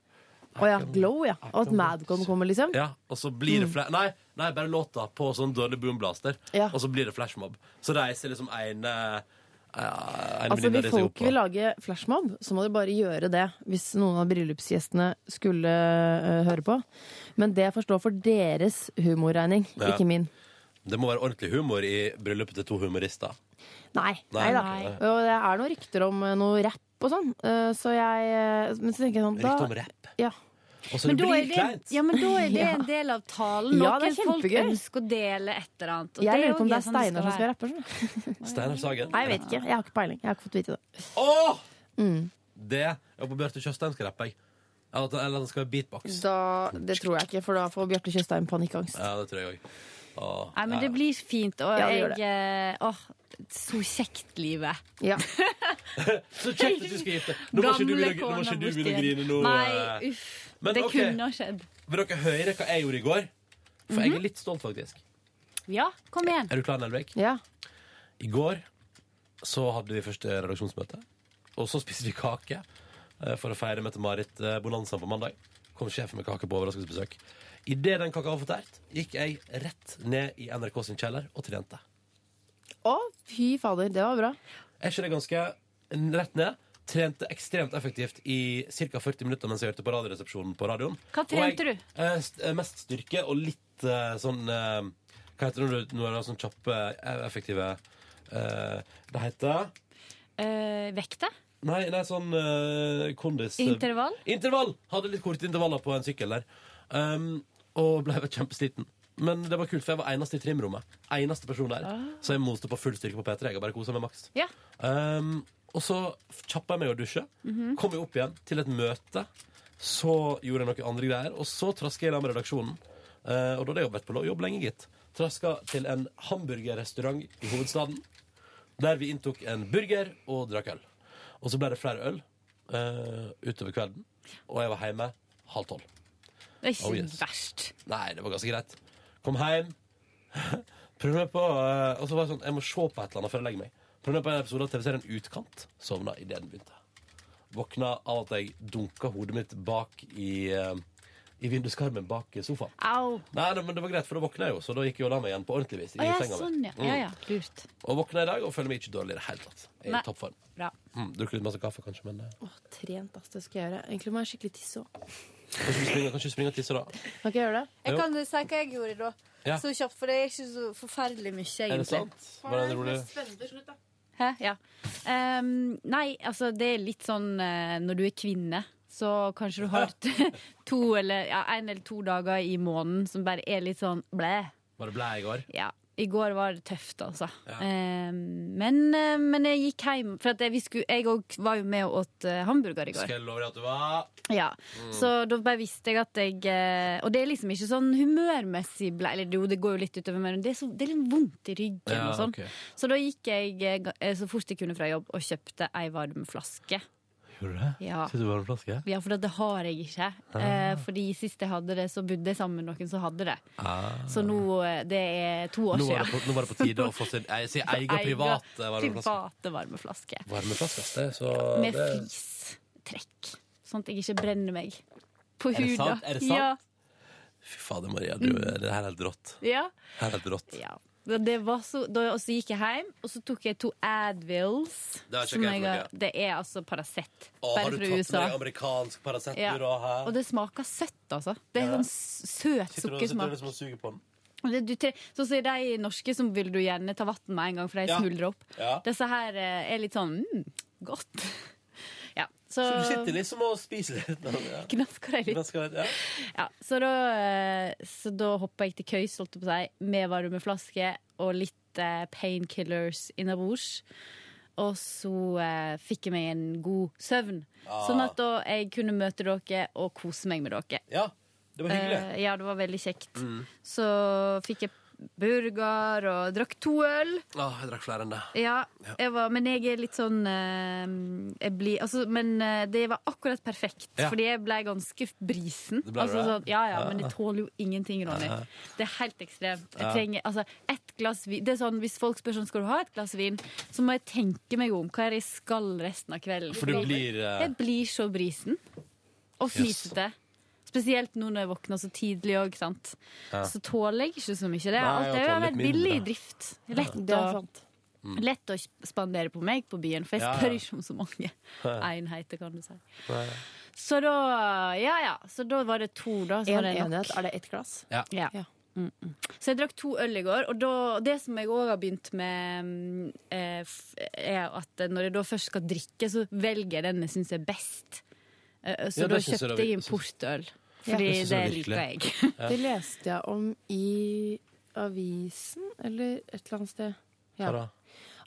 Å ja, Glow, ja. Og at Madcon kommer, liksom. Ja, og så blir det fla nei, nei, bare låta på sånn dårlig boomblaster, Ja. og så blir det flashmob. Så reiser liksom en ja, Altså, Hvis folk vil lage flashmob, så må de bare gjøre det hvis noen av bryllupsgjestene skulle uh, høre på. Men det forstår stå for deres humorregning, Ja. ikke min. Det må være ordentlig humor i bryllupet til to humorister. Nei. Nei. Nei. Og det er noen rykter om eh, noe rapp og sånn, Uh, så jeg uh, Men så tenker jeg sånn Rykte om rapp. Ja. Og så Men det blir det, kleint. ja, men da er det en del av talen. Ja, Noen folk ønsker å dele et eller annet. og Jeg lurer også på om det er Steinar som skal rappe. Steinar Sagen. Nei, jeg vet ikke. Jeg har ikke peiling. Jeg har ikke fått vite det. Åh! Mm. Det Jeg på Bjarte Tjøstheim skal rappe, jeg. Eller at- han skal være beatbox. Da, det tror jeg ikke, for da får Bjarte Tjøstheim panikkangst. Ja, det tror jeg òg. Nei, men det blir fint, og Ja, det gjør jeg eh, Åh, så kjekt, livet. Ja. Så kjekt at du skal gifte Nå må ikke du begynne, å- nå må ikke du begynne å grine nå. Nei, eh. uff. Men det ok. kunne ha skjedd. Vil dere høre hva jeg gjorde i går? For jeg er litt stolt, faktisk. Ja, kom igjen. Er du klar, Nelvik? ja. I går så hadde vi første redaksjonsmøte. Og så spiste vi kake eh, for å feire Mette-Marit-bonanzaen på mandag. Kom sjefen med kake på overraskelsesbesøk. Idet den kaka var fortært, gikk jeg rett ned i NRK sin kjeller og trente. Å, fy fader, det var bra. Er ikke det ganske rett ned? Trente ekstremt effektivt i ca. 40 minutter mens jeg hørte på Radioresepsjonen på radioen. Hva trente jeg, du? eh, st- eh, mest styrke og litt eh, sånn eh, Hva heter det når du når du har sånn kjappe, eh, effektive eh, Det heter Eh, vekte? Nei, nei sånn eh, kondis Intervall? Intervall! Hadde litt korte intervaller på en sykkel der. Um, og ble kjempesliten. Men det var kult, for jeg var eneste i trimrommet. Eneste person der. Så jeg moste på full styrke på P3. Jeg har bare kosa meg maks. Ja. Um, og så kjappa jeg meg å dusje. Kom jeg opp igjen til et møte. Så gjorde jeg noen andre greier, og så traska jeg i lag med redaksjonen. Uh, og da hadde jeg jobbet på jobb lenge, gitt. Traska til en hamburgerrestaurant i hovedstaden. Der vi inntok en burger og drakk øl. Og så ble det flere øl uh, utover kvelden. Og jeg var hjemme halv tolv. Det er ikke Oh, yes. verst. Nei, det var ganske greit. Kom hjem. Prøv meg på eh, Og så var det sånn, jeg må se på et eller annet før jeg legger meg. Prøv meg på en episode av TV-serien Utkant. Sovna idet den begynte. Våkna av at jeg dunka hodet mitt bak i, eh, i vinduskarmen bak sofaen. Au. Nei, det- men det var greit, for da våkna jeg jo, så da gikk jeg og la meg igjen på ordentlig vis. Å i ja, senga mi. sånn, ja. Mm. Ja ja, lurt. Og våkna i dag og føler meg ikke dårlig i det hele tatt. Jeg er Nei. i toppform. Bra. Mm, Drukket litt masse kaffe, kanskje, men eh, Åh, trent, ass. Det skal jeg gjøre. Egentlig må jeg skikkelig tisse òg. Kanskje du springer, kanskje du springer og tisser, da. Kan ikke gjøre det? Jeg kan si hva jeg gjorde da. Ja. Så kjapt, for det er ikke så forferdelig mye, egentlig. Er det sant? Var det en rolig. Hæ? Ja. Um, nei, altså det er litt sånn eh, når du er kvinne, så kanskje du har t- to eller ja, en eller to dager i måneden som bare er litt sånn blæ. Var det blæ i går? Ja. I går var det tøft, altså. Ja. Eh, men, men jeg gikk hjem, for jeg, vi skulle, jeg var jo med og åt eh, hamburger i går. Skal jeg love deg at du var Ja, Så da bare visste jeg at jeg eh, Og det er liksom ikke sånn humørmessig ble, Eller jo, det går jo litt utover, men det er, så, det er litt vondt i ryggen Ja, og sånn. Okay. Så da gikk jeg eh, så fort jeg kunne fra jobb og kjøpte ei varm flaske. Gjorde du det? Ja. Skal du varme flaske? Ja, for det har jeg ikke. Eh, fordi sist jeg hadde det, så bodde jeg sammen med noen som hadde det. Ah. Så nå eh, Det er to år Nå siden. på, nå var det på tide å få sin sin egen private varmeflaske. Private varmeflaske. Varmeflaske, det så Med det, flistrekk. Sånn at jeg ikke brenner meg på Er det sant? Er det sant? Ja. Fy fader, Maria, du, det her er helt rått. ja. Her er helt rått. Ja. Det var så, da, og så gikk jeg hjem, og så tok jeg to Advils. Det er, som jeg jeg. Det er altså Paracet. Å, USA. har du tatt med amerikansk Paracet Ja. Og det smaker søtt, altså. Det er Ja. sånn søt du, sitter du sukkersmak. liksom og suger på den? Det, du så sier de norske som vil du gjerne ta vann med en gang, for de Ja. smuldrer opp. Ja. Disse her eh, er litt sånn mm, godt. Ja, så, Så du sitter liksom og spiser litt? Ja. Knasker deg litt. Gnasker, ja. Ja, så da, eh, så da hoppa jeg til køys, holdt jeg på å si, med varmeflaske og litt eh, painkillers innabords. Og så eh, fikk jeg meg en god søvn. Ah. Sånn at da jeg kunne møte dere og kose meg med dere. ja, det var hyggelig. Eh, ja, det var veldig kjekt. Mm. Så fikk jeg burger og drakk to øl. Ja, jeg drakk flere enn det. Ja, jeg var, men jeg er litt sånn eh, jeg blir, altså, Men eh, det var akkurat perfekt, Ja. fordi jeg ble ganske brisen. Det ble altså, sånn, ja, ja, men jeg tåler jo ingenting, Ronny. Det er helt ekstremt. Jeg trenger, altså, ett glass vin Det er sånn, Hvis folk spør sånn, skal du ha et glass vin, så må jeg tenke meg om hva er det jeg skal resten av kvelden. For du blir Uh... Jeg blir så brisen. Og fnisete. Spesielt nå når jeg våkner så tidlig òg, sant. Ja. Så tåler jeg ikke så mye. Det Nei, alt, er jo vært billig i drift. Lett å. Lett å spandere på meg på byen, for jeg Ja, ja. spør ikke om så mange enheter, kan du si. Nei. Så da Ja ja, så da var det to, da. Så En det enhet, er det ett glass? Ja. Ja. Ja. Mm, mm. Så jeg drakk to øl i går, og da, det som jeg òg har begynt med, mm, eh, er at når jeg da først skal drikke, så velger jeg den jeg syns er best. Eh, Så Ja, da kjøpte jeg importøl. Ja, Fordi det synes det jeg liker jeg. Det leste jeg om i avisen, eller et eller annet sted. Hva da?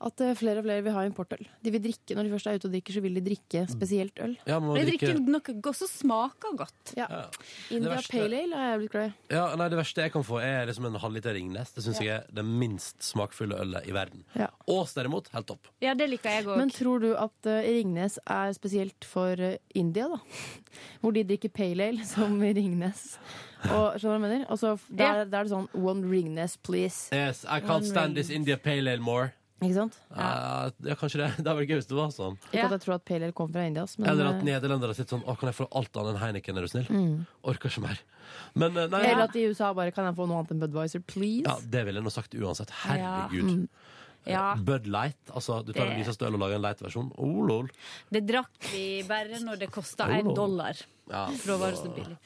At eh, flere og flere vil ha importøl. De vil drikke, Når de først er ute og drikker, så vil de drikke spesielt øl. Ja, drikke drikker noe godt som smaker godt. Ja. ja. India verste- Pale Ale har jeg blitt glad i. ja, nei, Det verste jeg kan få, er liksom en halvliter Ringnes. Det syns jeg er det minst smakfulle ølet i verden. Ja. Ås derimot, helt topp. Ja, det liker jeg òg. Men tror du at eh, Ringnes er spesielt for eh, India, da? Hvor de drikker pale ale som Ringnes. Og, skjønner du hva jeg mener? Og så f- der, er det sånn One Ringnes, please. Yes, I can't One stand this India Pale Ale more. Ikke sant? Ja, ja kanskje det. Det hadde vært gøy hvis det var sånn. Ikke Ja. at jeg tror at pale ale kommer fra India, men Eller at eh, nederlendere sitter sånn Å, kan jeg få alt annet enn Heineken, er du snill? Orker ikke mer. Men eh, nei, Eller at i USA bare kan jeg få noe annet enn Budwiser, please. ja, det ville jeg nå sagt uansett. Herregud. Mm. Ja. Bud Light. Altså, du tar det... en lysest øl og lager en light-versjon. Oh, lol. Det drakk vi bare når det kosta én oh, dollar. Ja, For da var det så billig.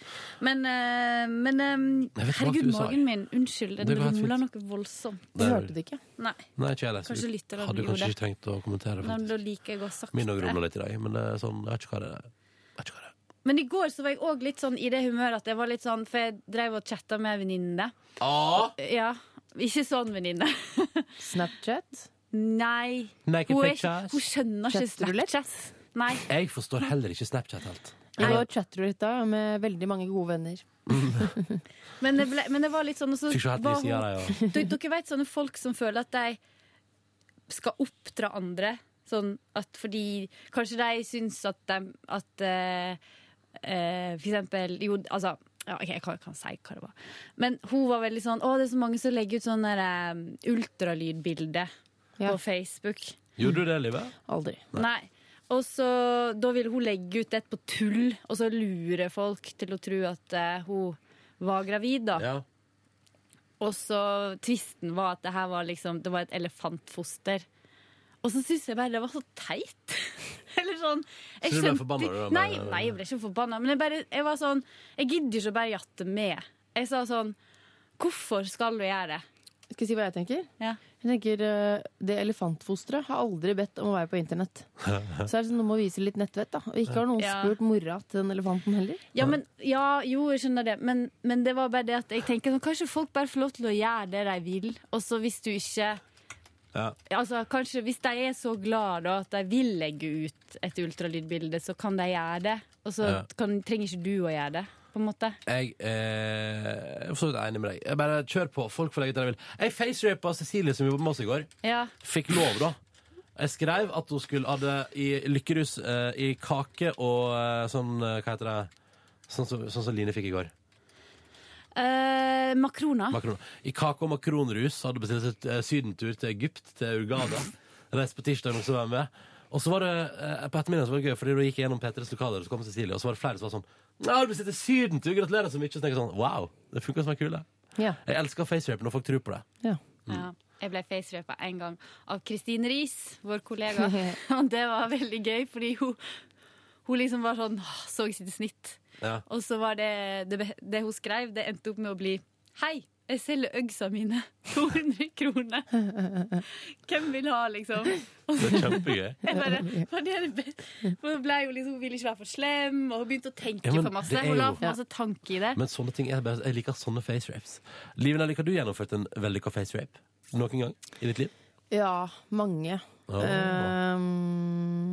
Men, eh, men eh, herregud, magen min. Unnskyld, den Det rumla noe voldsomt. Du Det- hørte det ikke? Nei, Nei, ikke jeg det. Kanskje du lytterne Hadde kanskje det. ikke tenkt å kommentere, Nei, da liker jeg å ha sagt Min òg det. rumla litt i dag, men det er sånn, jeg vet ikke hva det er. Jeg vet ikke hva det er. Men i går så var jeg òg litt sånn i det humøret at jeg var litt sånn For jeg drev og chatta med ei venninne. Ah, Ja, ikke sånn venninne. Snapchat? Nei. naked Hun, er ikke, pictures. hun skjønner ikke? Snapchat. Nei. Jeg forstår heller ikke Snapchat helt. Jeg har chatter du da med veldig mange gode venner. Men det, ble, men det var litt sånn og så Fikk se helt var i hun- deg. ja. Dere, dere vet sånne folk som føler at de skal oppdra andre. Sånn at fordi Kanskje de syns at de At eh, eh, for eksempel Jo, altså ja, okay, Jeg kan, kan si hva det var. Men hun var veldig sånn Å, det er så mange som legger ut sånne der, eh, ultralydbilder Ja. på Facebook. Gjorde du det, Livet? Aldri. Nei. Og så, Da ville hun legge ut et på tull, og så lure folk til å tro at uh, hun var gravid. da. Ja. Og så tvisten var at det her var liksom Det var et elefantfoster. Og så syns jeg bare det var så teit. Eller sånn jeg Så du ble skjønte- forbanna, du, da, Nei, bare- nei, jeg ble ikke forbanna. Men jeg, bare, jeg var sånn Jeg gidder ikke å bare jatte med. Jeg sa sånn Hvorfor skal du gjøre det? Skal jeg si hva jeg tenker? Ja. Jeg tenker eh, Det elefantfosteret har aldri bedt om å være på internett. Så er det sånn, du må vise litt nettvett, da. Og ikke har noen Ja. spurt mora til den elefanten heller. Ja, men, ja, jo, jeg skjønner det. Men, men det var bare det at jeg tenker sånn, kanskje folk bare får lov til å gjøre det de vil. Og så hvis du ikke Ja. Altså, kanskje Hvis de er så glad da, at de vil legge ut et ultralydbilde, så kan de gjøre det. Og så Ja. kan, trenger ikke du å gjøre det, på en måte. Jeg eh, er for så vidt enig med deg. Jeg bare Kjør på. Folk får legge ut det de vil. Jeg facerapa Cecilie, som jobba med oss i går. Ja. Fikk lov, da. Jeg skrev at hun skulle hadde i lykkerus eh, i kake og eh, sånn eh, Hva heter det? Sånn som sånn som Line fikk i går. Eh, makroner. Makron. I kake og makronrus hadde bestilt et eh, sydentur til Egypt, til Urgada. Reiste på tirsdag, noen som var med. Og så var det eh, på ettermiddagen så var det gøy, fordi da gikk jeg gjennom P3s lokaler, og så kom Cecilie, og så var det flere som var sånn Nei, du bestilte sydentur! Gratulerer så mye! Og Så tenker jeg sånn Wow! Det funka som ei kule. Ja. Jeg elsker facerape når folk tror på det. ja. Ja. Jeg ble facerapa en gang av Kristine Riis, vår kollega. Og det var veldig gøy, fordi hun, hun liksom var sånn «Åh, Så sitt snitt. Ja. Og så var det, det det hun skrev, det endte opp med å bli Hei, jeg selger øgsa mine. 200 kroner. Hvem vil ha, liksom? Og Det er kjempegøy. bare, det hun, ble jo liksom, ville ikke være for slem, og hun begynte å tenke Ja, for masse. Hun la for masse tanke i det. Men sånne ting er bare, jeg liker sånne face rapes. Liven, har du gjennomført en vellykka facerape noen gang i ditt liv? Ja, mange. Oh. Ehm,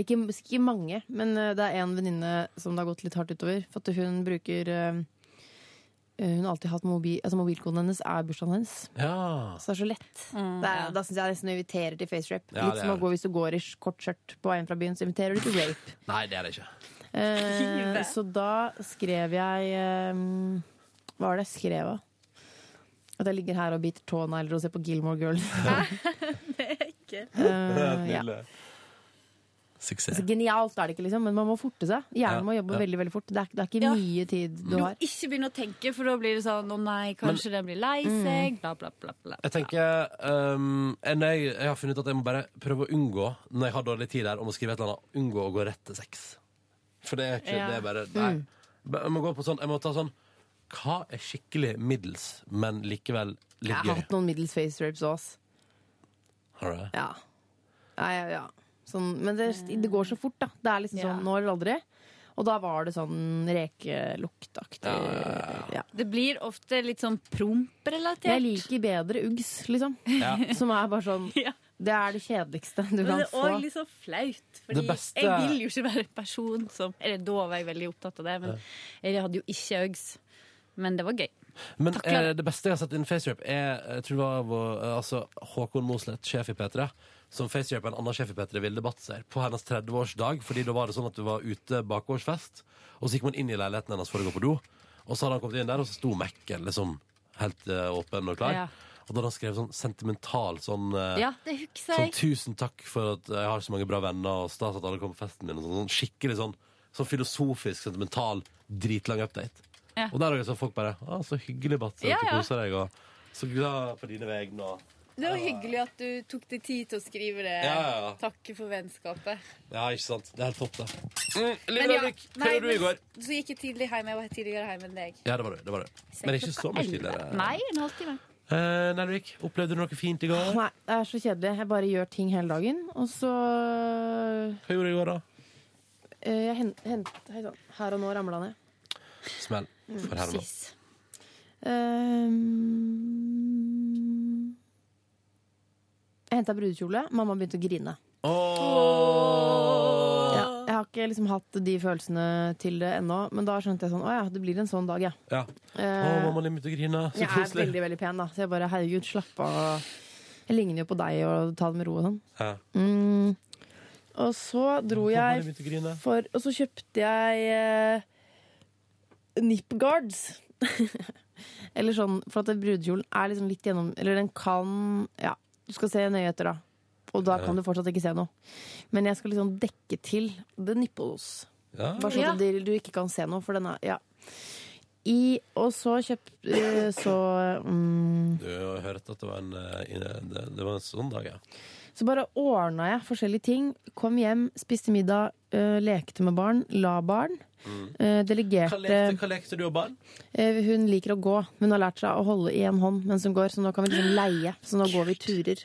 ikke, ikke mange, men eh, det er en venninne som det har gått litt hardt utover. For at hun bruker eh, Hun har alltid hatt mobil, altså mobilkoden hennes er bursdagen hennes. Ja. Så det er så lett. det er, da syns jeg nesten du inviterer til facerape. Ja, litt som er å gå hvis du går i kort skjørt på veien fra byen, så inviterer du til rape. Nei, det er det ikke. Eh, så da skrev jeg eh, Hva var det jeg skrev, da? At jeg ligger her og biter tånegler og ser på Gilmore Girls. Det Ikke. Eh, ja. Suksess. Så genialt er det ikke, liksom, men man må forte seg. Hjernen Ja, må jobbe ja. veldig veldig fort. Det er, det er ikke Ja. mye tid du Du må har. ikke begynne å tenke, for da blir det sånn Å nei, kanskje den blir lei seg. Bla, bla, bla. bla. Jeg tenker um, jeg, jeg har funnet ut at jeg må bare prøve å unngå, når jeg har dårlig tid der, om å skrive et eller annet, unngå å gå rett til sex. For det er ikke Ja. det er bare Nei. Jeg må gå på sånn Jeg må ta sånn Hva er skikkelig middels, men likevel Jeg har gøy? hatt noen middels face rapes òg. Har du det? Ja. Ja, ja, ja. Sånn, men det, det går så fort, da. Det er liksom Ja. sånn nå eller aldri. Og da var det sånn rekeluktaktig. Ja. Det blir ofte litt sånn promprelatert. Jeg liker bedre Uggs, liksom. Ja. Som er bare sånn Ja. Det er det kjedeligste du Men kan det er få. òg litt så flaut. Fordi beste- jeg vil jo ikke være en person som Eller da var jeg veldig opptatt av det, men jeg hadde jo ikke Uggs. Men det var gøy. Men eh, det beste jeg har sett innen facerape, er jeg tror det var eh, altså, Håkon Mosleth, sjef i P3, som facerapa en annen sjef i P3, Vilde Batzer, på hennes 30-årsdag. Fordi da var det sånn at du var ute bakgårdsfest, og så gikk man inn i leiligheten hennes for å gå på do. Og så hadde han kommet inn der, og så sto Mac-en liksom helt uh, åpen og klar. Ja. Og da hadde han skrevet sånn sentimental sånn eh, Ja, Sånn tusen takk for at jeg har så mange bra venner, og stas at alle kom på festen min. Og sånn, sånn skikkelig sånn, sånn filosofisk, sentimental, dritlang update. Ja. Og der er det sånn folk bare Å, så hyggelig, Batse, Ja, ja. du koser deg, og så glad på dine vegne, og Det var hyggelig at du tok deg tid til å skrive det. Ja, ja, ja. Takke for vennskapet. Ja, ikke sant? Det er helt topp, det. Mm, Liv ja, hva gjorde du i går? Så gikk jeg tidlig hjem. Jeg var tidligere hjemme enn deg. Ja, det var det. det, var det. Men ikke så mye tidligere. Nei, en halvtime. Eh, Nelvik, opplevde du noe fint i går? Nei, det er så kjedelig. Jeg bare gjør ting hele dagen. Og så Hva gjorde du i går, da? eh, Jeg hent, hent, hei sann. Her og nå ramla ned. Smell. For her og nå. Um, henta brudekjole. Mamma begynte å grine. Åh! Ja, jeg har ikke liksom hatt de følelsene til det ennå, men da skjønte jeg sånn Å ja, det blir en sånn dag, ja. Ja. Eh, Å, mamma begynte å grine. Så jeg er koselig. veldig, veldig pen, da. Så jeg bare herregud, slapp av. Jeg ligner jo på deg, og ta det med ro og sånn. Ja. Mm. Og så dro Mamma jeg begynte å grine. for Og så kjøpte jeg eh, nip guards. Eller sånn, for at brudekjolen er liksom litt gjennom Eller den kan Ja, du skal se nyheter, da. Og da kan du fortsatt ikke se noe. Men jeg skal liksom dekke til the nipples. Ja. Bare sånn at du ikke kan se noe, for den er Ja. I, og så kjøpt Så mm, Du har hørt at det var en, eh, det, det var en sånn dag, ja. Så bare ordna jeg forskjellige ting. Kom hjem, spiste middag, øh, lekte med barn, la barn. Øh, delegerte Hva lekte, hva lekte du og barn? Eh, Hun liker å gå. Hun har lært seg å holde i en hånd mens hun går, så nå kan vi liksom leie. Så nå går vi turer.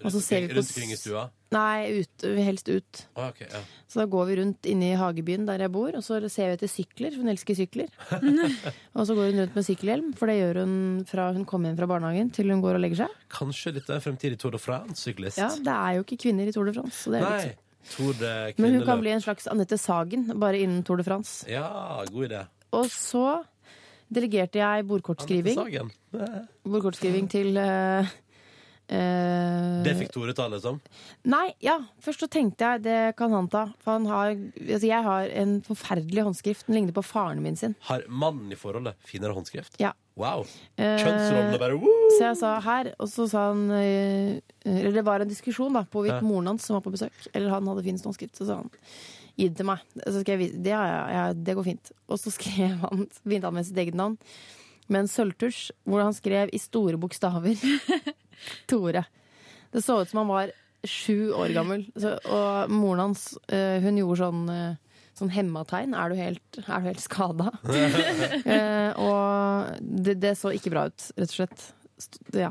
Og så ser vi på Rundt omkring i stua? Nei, ut, helst ut. Ah, okay, ja. Så da går vi rundt inne i hagebyen der jeg bor, og så ser vi etter sykler, for hun elsker sykler. og så går hun rundt med sykkelhjelm, for det gjør hun fra hun kommer hjem fra barnehagen til hun går og legger seg. Kanskje dette er fremtidig Tour de France-syklist? Ja, Det er jo ikke kvinner i Tour de France. Så det er Nei. De Men hun kan bli en slags Anette Sagen, bare innen Tour de France. Ja, god idé. Og så delegerte jeg bordkortskriving, bordkortskriving til eh, Det fikk Tore ta, liksom? Nei, ja. Først så tenkte jeg det kan han ta. For han har Altså, jeg har en forferdelig håndskrift. Den ligner på faren min sin. Har mannen i forholdet finere håndskrift? Ja. Wow. Eh, Kjønnsrollene bare woo! Så jeg sa her, og så sa han eh, Eller det var en diskusjon da på hvorvidt moren hans som var på besøk, eller han hadde finest håndskrift. Så sa han gi det til meg. Jeg det, ja, det går fint. Og så skrev han, begynte han med sitt eget navn med en sølvtusj hvor han skrev i store bokstaver Tore. Det så ut som han var sju år gammel. Så, og moren hans, eh, hun gjorde sånn eh, Sånn hemmategn. Er du helt, er du helt skada? eh, og det, det så ikke bra ut, rett og slett. Ja.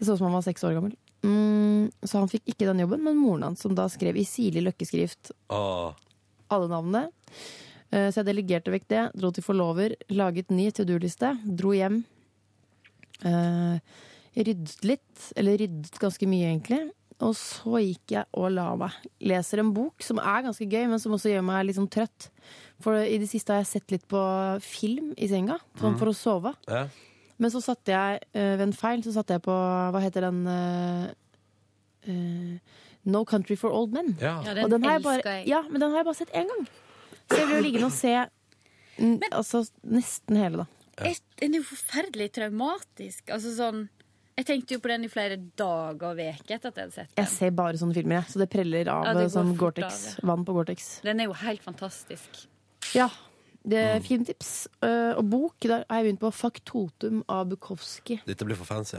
Det så ut som han var seks år gammel. Mm, så han fikk ikke den jobben, men moren hans, som da skrev i sirlig løkkeskrift oh. alle navnene. Eh, Så jeg delegerte vekk det, dro til forlover, laget ny to do-liste, dro hjem. Eh, Ryddet litt, eller ryddet ganske mye egentlig. Og så gikk jeg og la meg. Leser en bok som er ganske gøy, men som også gjør meg litt sånn trøtt. For i det siste har jeg sett litt på film i senga, sånn for å sove. Ja. Men så satte jeg eh, ved en feil så satte jeg på Hva heter den uh, uh, No Country for Old Men. Ja. Ja, Og den har jeg bare, ja, men den har jeg bare sett én gang. Så jeg blir liggende og se men, altså, nesten hele, da. Jeg- Den er jo forferdelig traumatisk. Altså sånn Jeg tenkte jo på den i flere dager og uker etter at jeg hadde sett den. Jeg ser bare sånne filmer, jeg. Så det preller av Ja, det går sånn Gore-Tex. Vann på Gore-Tex. Den er jo helt fantastisk. Ja. Det Mm. er tips. Uh, og bok, der har jeg begynt på Faktotum av Bukowski. Dette blir for fancy.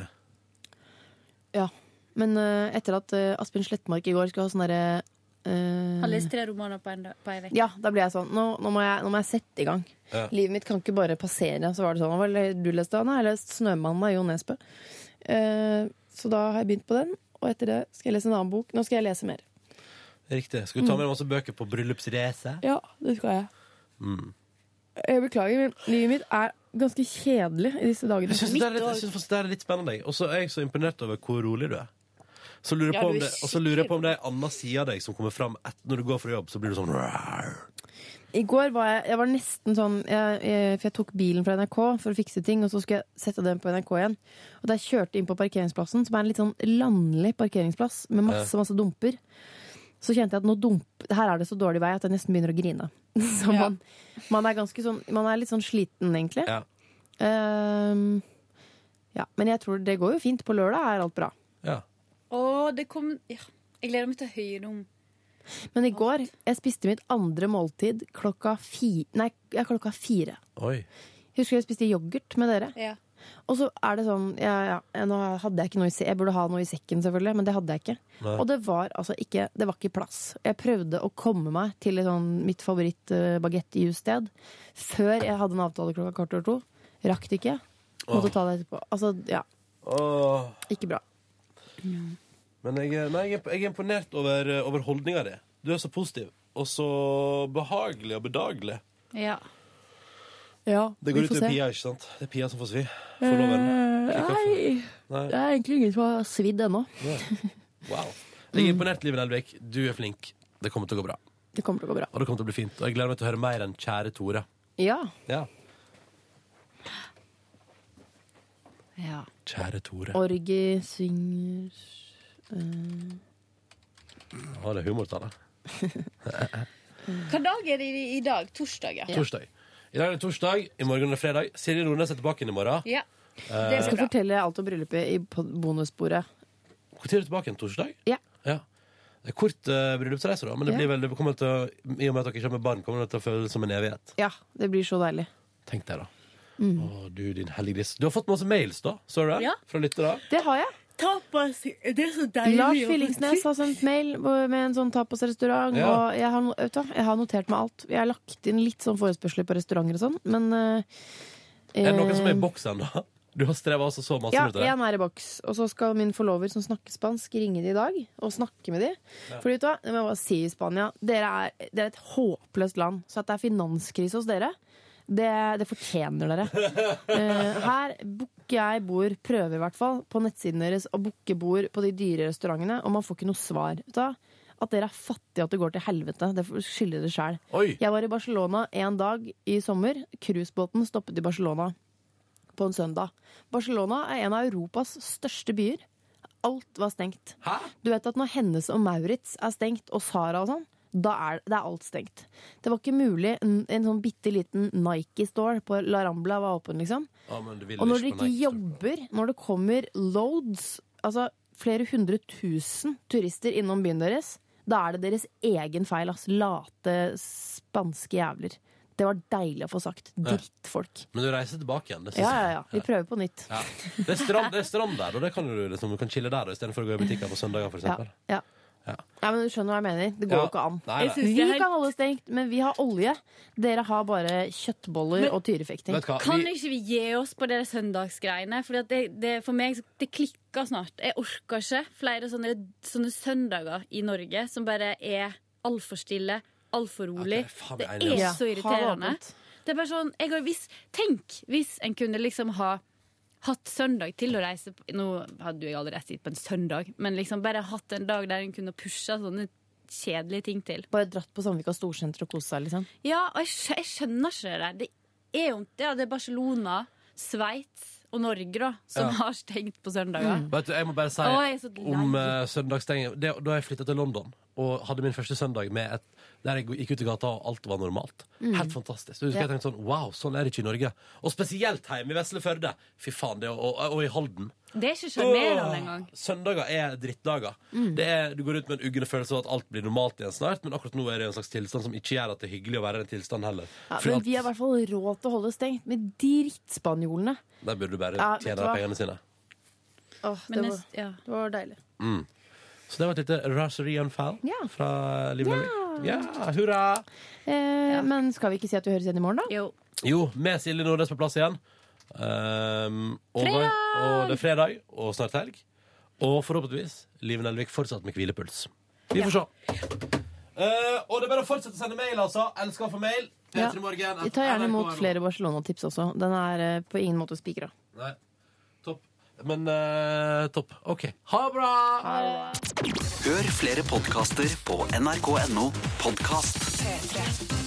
Ja. Men uh, etter at uh, Asbjørn Slettmark i går skulle ha sånn derre uh, Han leste tre romaner på en, på en. Ja, da blir jeg sånn Nå, nå, må, jeg, nå må jeg sette i gang. Ja. Livet mitt kan ikke bare passere. Så var det sånn du leste Anna? Jeg har lest 'Snømannen' av Jo Nesbø. Eh, så da har jeg begynt på den. Og etter det skal jeg lese en annen bok. Nå skal jeg lese mer. Riktig. Skal du ta med deg masse bøker på bryllupsreise? Ja, det skal jeg. Mm. Jeg beklager, men livet mitt er ganske kjedelig i disse dagene. Jeg syns det, det er litt spennende. Og så er jeg så imponert over hvor rolig du er. Så lurer jeg Ja, på du om er det, og så lurer jeg på om det er en annen side av deg som kommer fram etter når du går fra jobb. Så blir du sånn. I går var jeg, jeg var nesten sånn jeg, jeg, For jeg tok bilen fra NRK for å fikse ting, og så skulle jeg sette den på NRK igjen. Og da jeg kjørte inn på parkeringsplassen, som er en litt sånn landlig parkeringsplass med masse, masse dumper, så kjente jeg at nå dump, her er det så dårlig vei at jeg nesten begynner å grine. Så man, man er ganske sånn Man er litt sånn sliten, egentlig. Ja. Um, ja, men jeg tror det går jo fint. På lørdag er alt bra. Ja. Å, det kom ja. Jeg gleder meg til å høre om Men i går jeg spiste mitt andre måltid klokka, fi, nei, klokka fire. Oi. Husker jeg spiste yoghurt med dere. ja. Og så er det sånn ja, ja, Nå hadde jeg ikke noe i Jeg burde ha noe i sekken, selvfølgelig, men det hadde jeg ikke. Nei. Og det var altså ikke Det var ikke plass. Jeg prøvde å komme meg til et sånn, mitt favoritt-bagett-jussted før jeg hadde en avtale klokka kvart over to. Rakk det ikke. Måtte ta det etterpå. Altså, ja. Åh. Ikke bra. Men jeg, nei, jeg, er- er imponert over, over holdninga di. Du er så positiv. Og så behagelig og bedagelig. Ja. Ja, Det vi går ut over. Pia, ikke sant? Det er Pia som får svi. Forloveren. Eh, Nei, Nei. Jeg er egentlig ingen som har svidd ennå. Wow. Jeg er imponert, Liven Elvik. Du er flink. Det kommer til å gå bra. Det kommer til å gå bra. Og det kommer til å bli fint. Og jeg gleder meg til å høre mer enn Kjære Tore. Ja. Ja. ja. Kjære Tore. Orgi synger eh, Ja, det er humortale. Hva dag er det i, i dag? Torsdag, ja. Torsdag. I dag er det torsdag, i morgen er det fredag. Siri Nordnes er tilbake inn i morgen. ja. Eh, Det Jeg skal bra. fortelle alt om bryllupet i bonusbordet bonussporet. Når er du tilbake igjen? Torsdag? Ja. Ja. Det er kort uh, bryllupsreise, da, men det Ja. blir vel, det kommer til å, i og med at dere kommer med barn, kommer det til å føles som en evighet. Ja, det blir så deilig. Tenk deg, da. Mm. Å, du, din hellige gris. Du har fått masse mails, da? Så du det? Ja. Fra lyttere? Det har jeg. Tapas, det er så deilig. Lars Fyllingsnes har sendt mail med en sånn tapasrestaurant. Ja. Og jeg har, vet du, jeg har notert meg alt. Jeg har lagt inn litt sånn forespørsler på restauranter og sånn, men eh, Er det noen som er i eh, boks ennå? Du har streva altså så masse Ja, med det. én er i boks. Og så skal min forlover som snakker spansk, ringe de i dag og snakke med de. For vet du hva, det må jeg bare si i Spania, dere er, det er et håpløst land. Så at det er finanskrise hos dere, det, det fortjener dere. Uh, her booker jeg bord, prøver i hvert fall, på nettsiden deres å booke bord på de dyre restaurantene, og man får ikke noe svar. Vet du? At dere er fattige, at det går til helvete. Det skylder dere sjæl. Jeg var i Barcelona en dag i sommer. Cruisebåten stoppet i Barcelona på en søndag. Barcelona er en av Europas største byer. Alt var stengt. Hæ? Du vet at når Hennes og Maurits er stengt, og Sara og sånn, da er det er alt stengt. Det var ikke mulig. En, en sånn bitte liten Nike-store på La Rambla var åpen, liksom. Ja, Og når dere ikke jobber, når det kommer loads, altså flere hundre tusen turister innom byen deres, da er det deres egen feil, ass. Late spanske jævler. Det var deilig å få sagt. Drittfolk. Men du reiser tilbake igjen. Det Ja, ja, ja. Vi prøver på nytt. Ja. Det, er strand, det er strand der, og det kan du liksom, du kan chille der istedenfor å gå i butikker på søndager, for Ja, ja. Ja. ja, men du skjønner hva jeg mener. Det går jo Ja. ikke an. Nei, Jeg nei. synes Vi helt- kan holde stengt, men vi har olje. Dere har bare kjøttboller Men- og tyrefekting. Vet du hva? Kan Vi, ikke vi gi oss på det søndagsgreiene? For det, det, for meg det klikker snart. Jeg orker ikke flere sånne, sånne søndager i Norge som bare er altfor stille, altfor rolig. Ja, det er faen det er ass. så irriterende. Det er bare sånn, jeg har, hvis, Tenk hvis en kunne liksom ha hatt søndag til å reise på Nå hadde jo jeg aldri reist på en søndag, men liksom bare hatt en dag der hun kunne pusha sånne kjedelige ting til. Bare dratt på Sandvika storsenter og kost seg, liksom. Ja, og jeg, jeg skjønner ikke det der. Det er jo ja, det er Barcelona, Sveits og Norge da, som Ja. har stengt på søndager. vet du, jeg må bare si Å, jeg så lei. om uh, søndagsstenging Da jeg flytta til London og hadde min første søndag med et, der jeg gikk ut i gata og alt var normalt. Helt fantastisk. Så husker Ja. jeg tenkte sånn, wow, sånn er det ikke i Norge. Og spesielt hjemme i Vesle Førde. Fy faen, det, og, og, og i Halden. Det er ikke sjarmerende engang. Søndager er drittdager. Mm. Er, du går ut med en uggende følelse av at alt blir normalt igjen snart, men akkurat nå er det en slags tilstand som ikke gjør at det er hyggelig å være i den tilstanden heller. Ja, men at- vi har i hvert fall råd til å holde stengt. Med drittspanjolene. Der burde du bare Ja, tjene deg pengene sine. Åh, det, var, ja. det var deilig. Så det var et lite raseri and foul Ja. fra Liv Nelvik. Ja, hurra! Eh, Men skal vi ikke si at vi høres igjen i morgen, da? Jo. Jo, med Silje Nordnes på plass igjen. Um, og, og det er fredag og snart helg. Og forhåpentligvis Liv Nelvik fortsatt med hvilepuls. Vi får se. Eh, og det er bare å fortsette å sende mail, altså. Elsker å få mail. Ja. Vi tar gjerne imot flere Barcelona-tips også. Den er eh, på ingen måte spikra. Nei. Men eh, topp. OK. Ha det bra! Hør flere podkaster på nrk.no podkast. P3.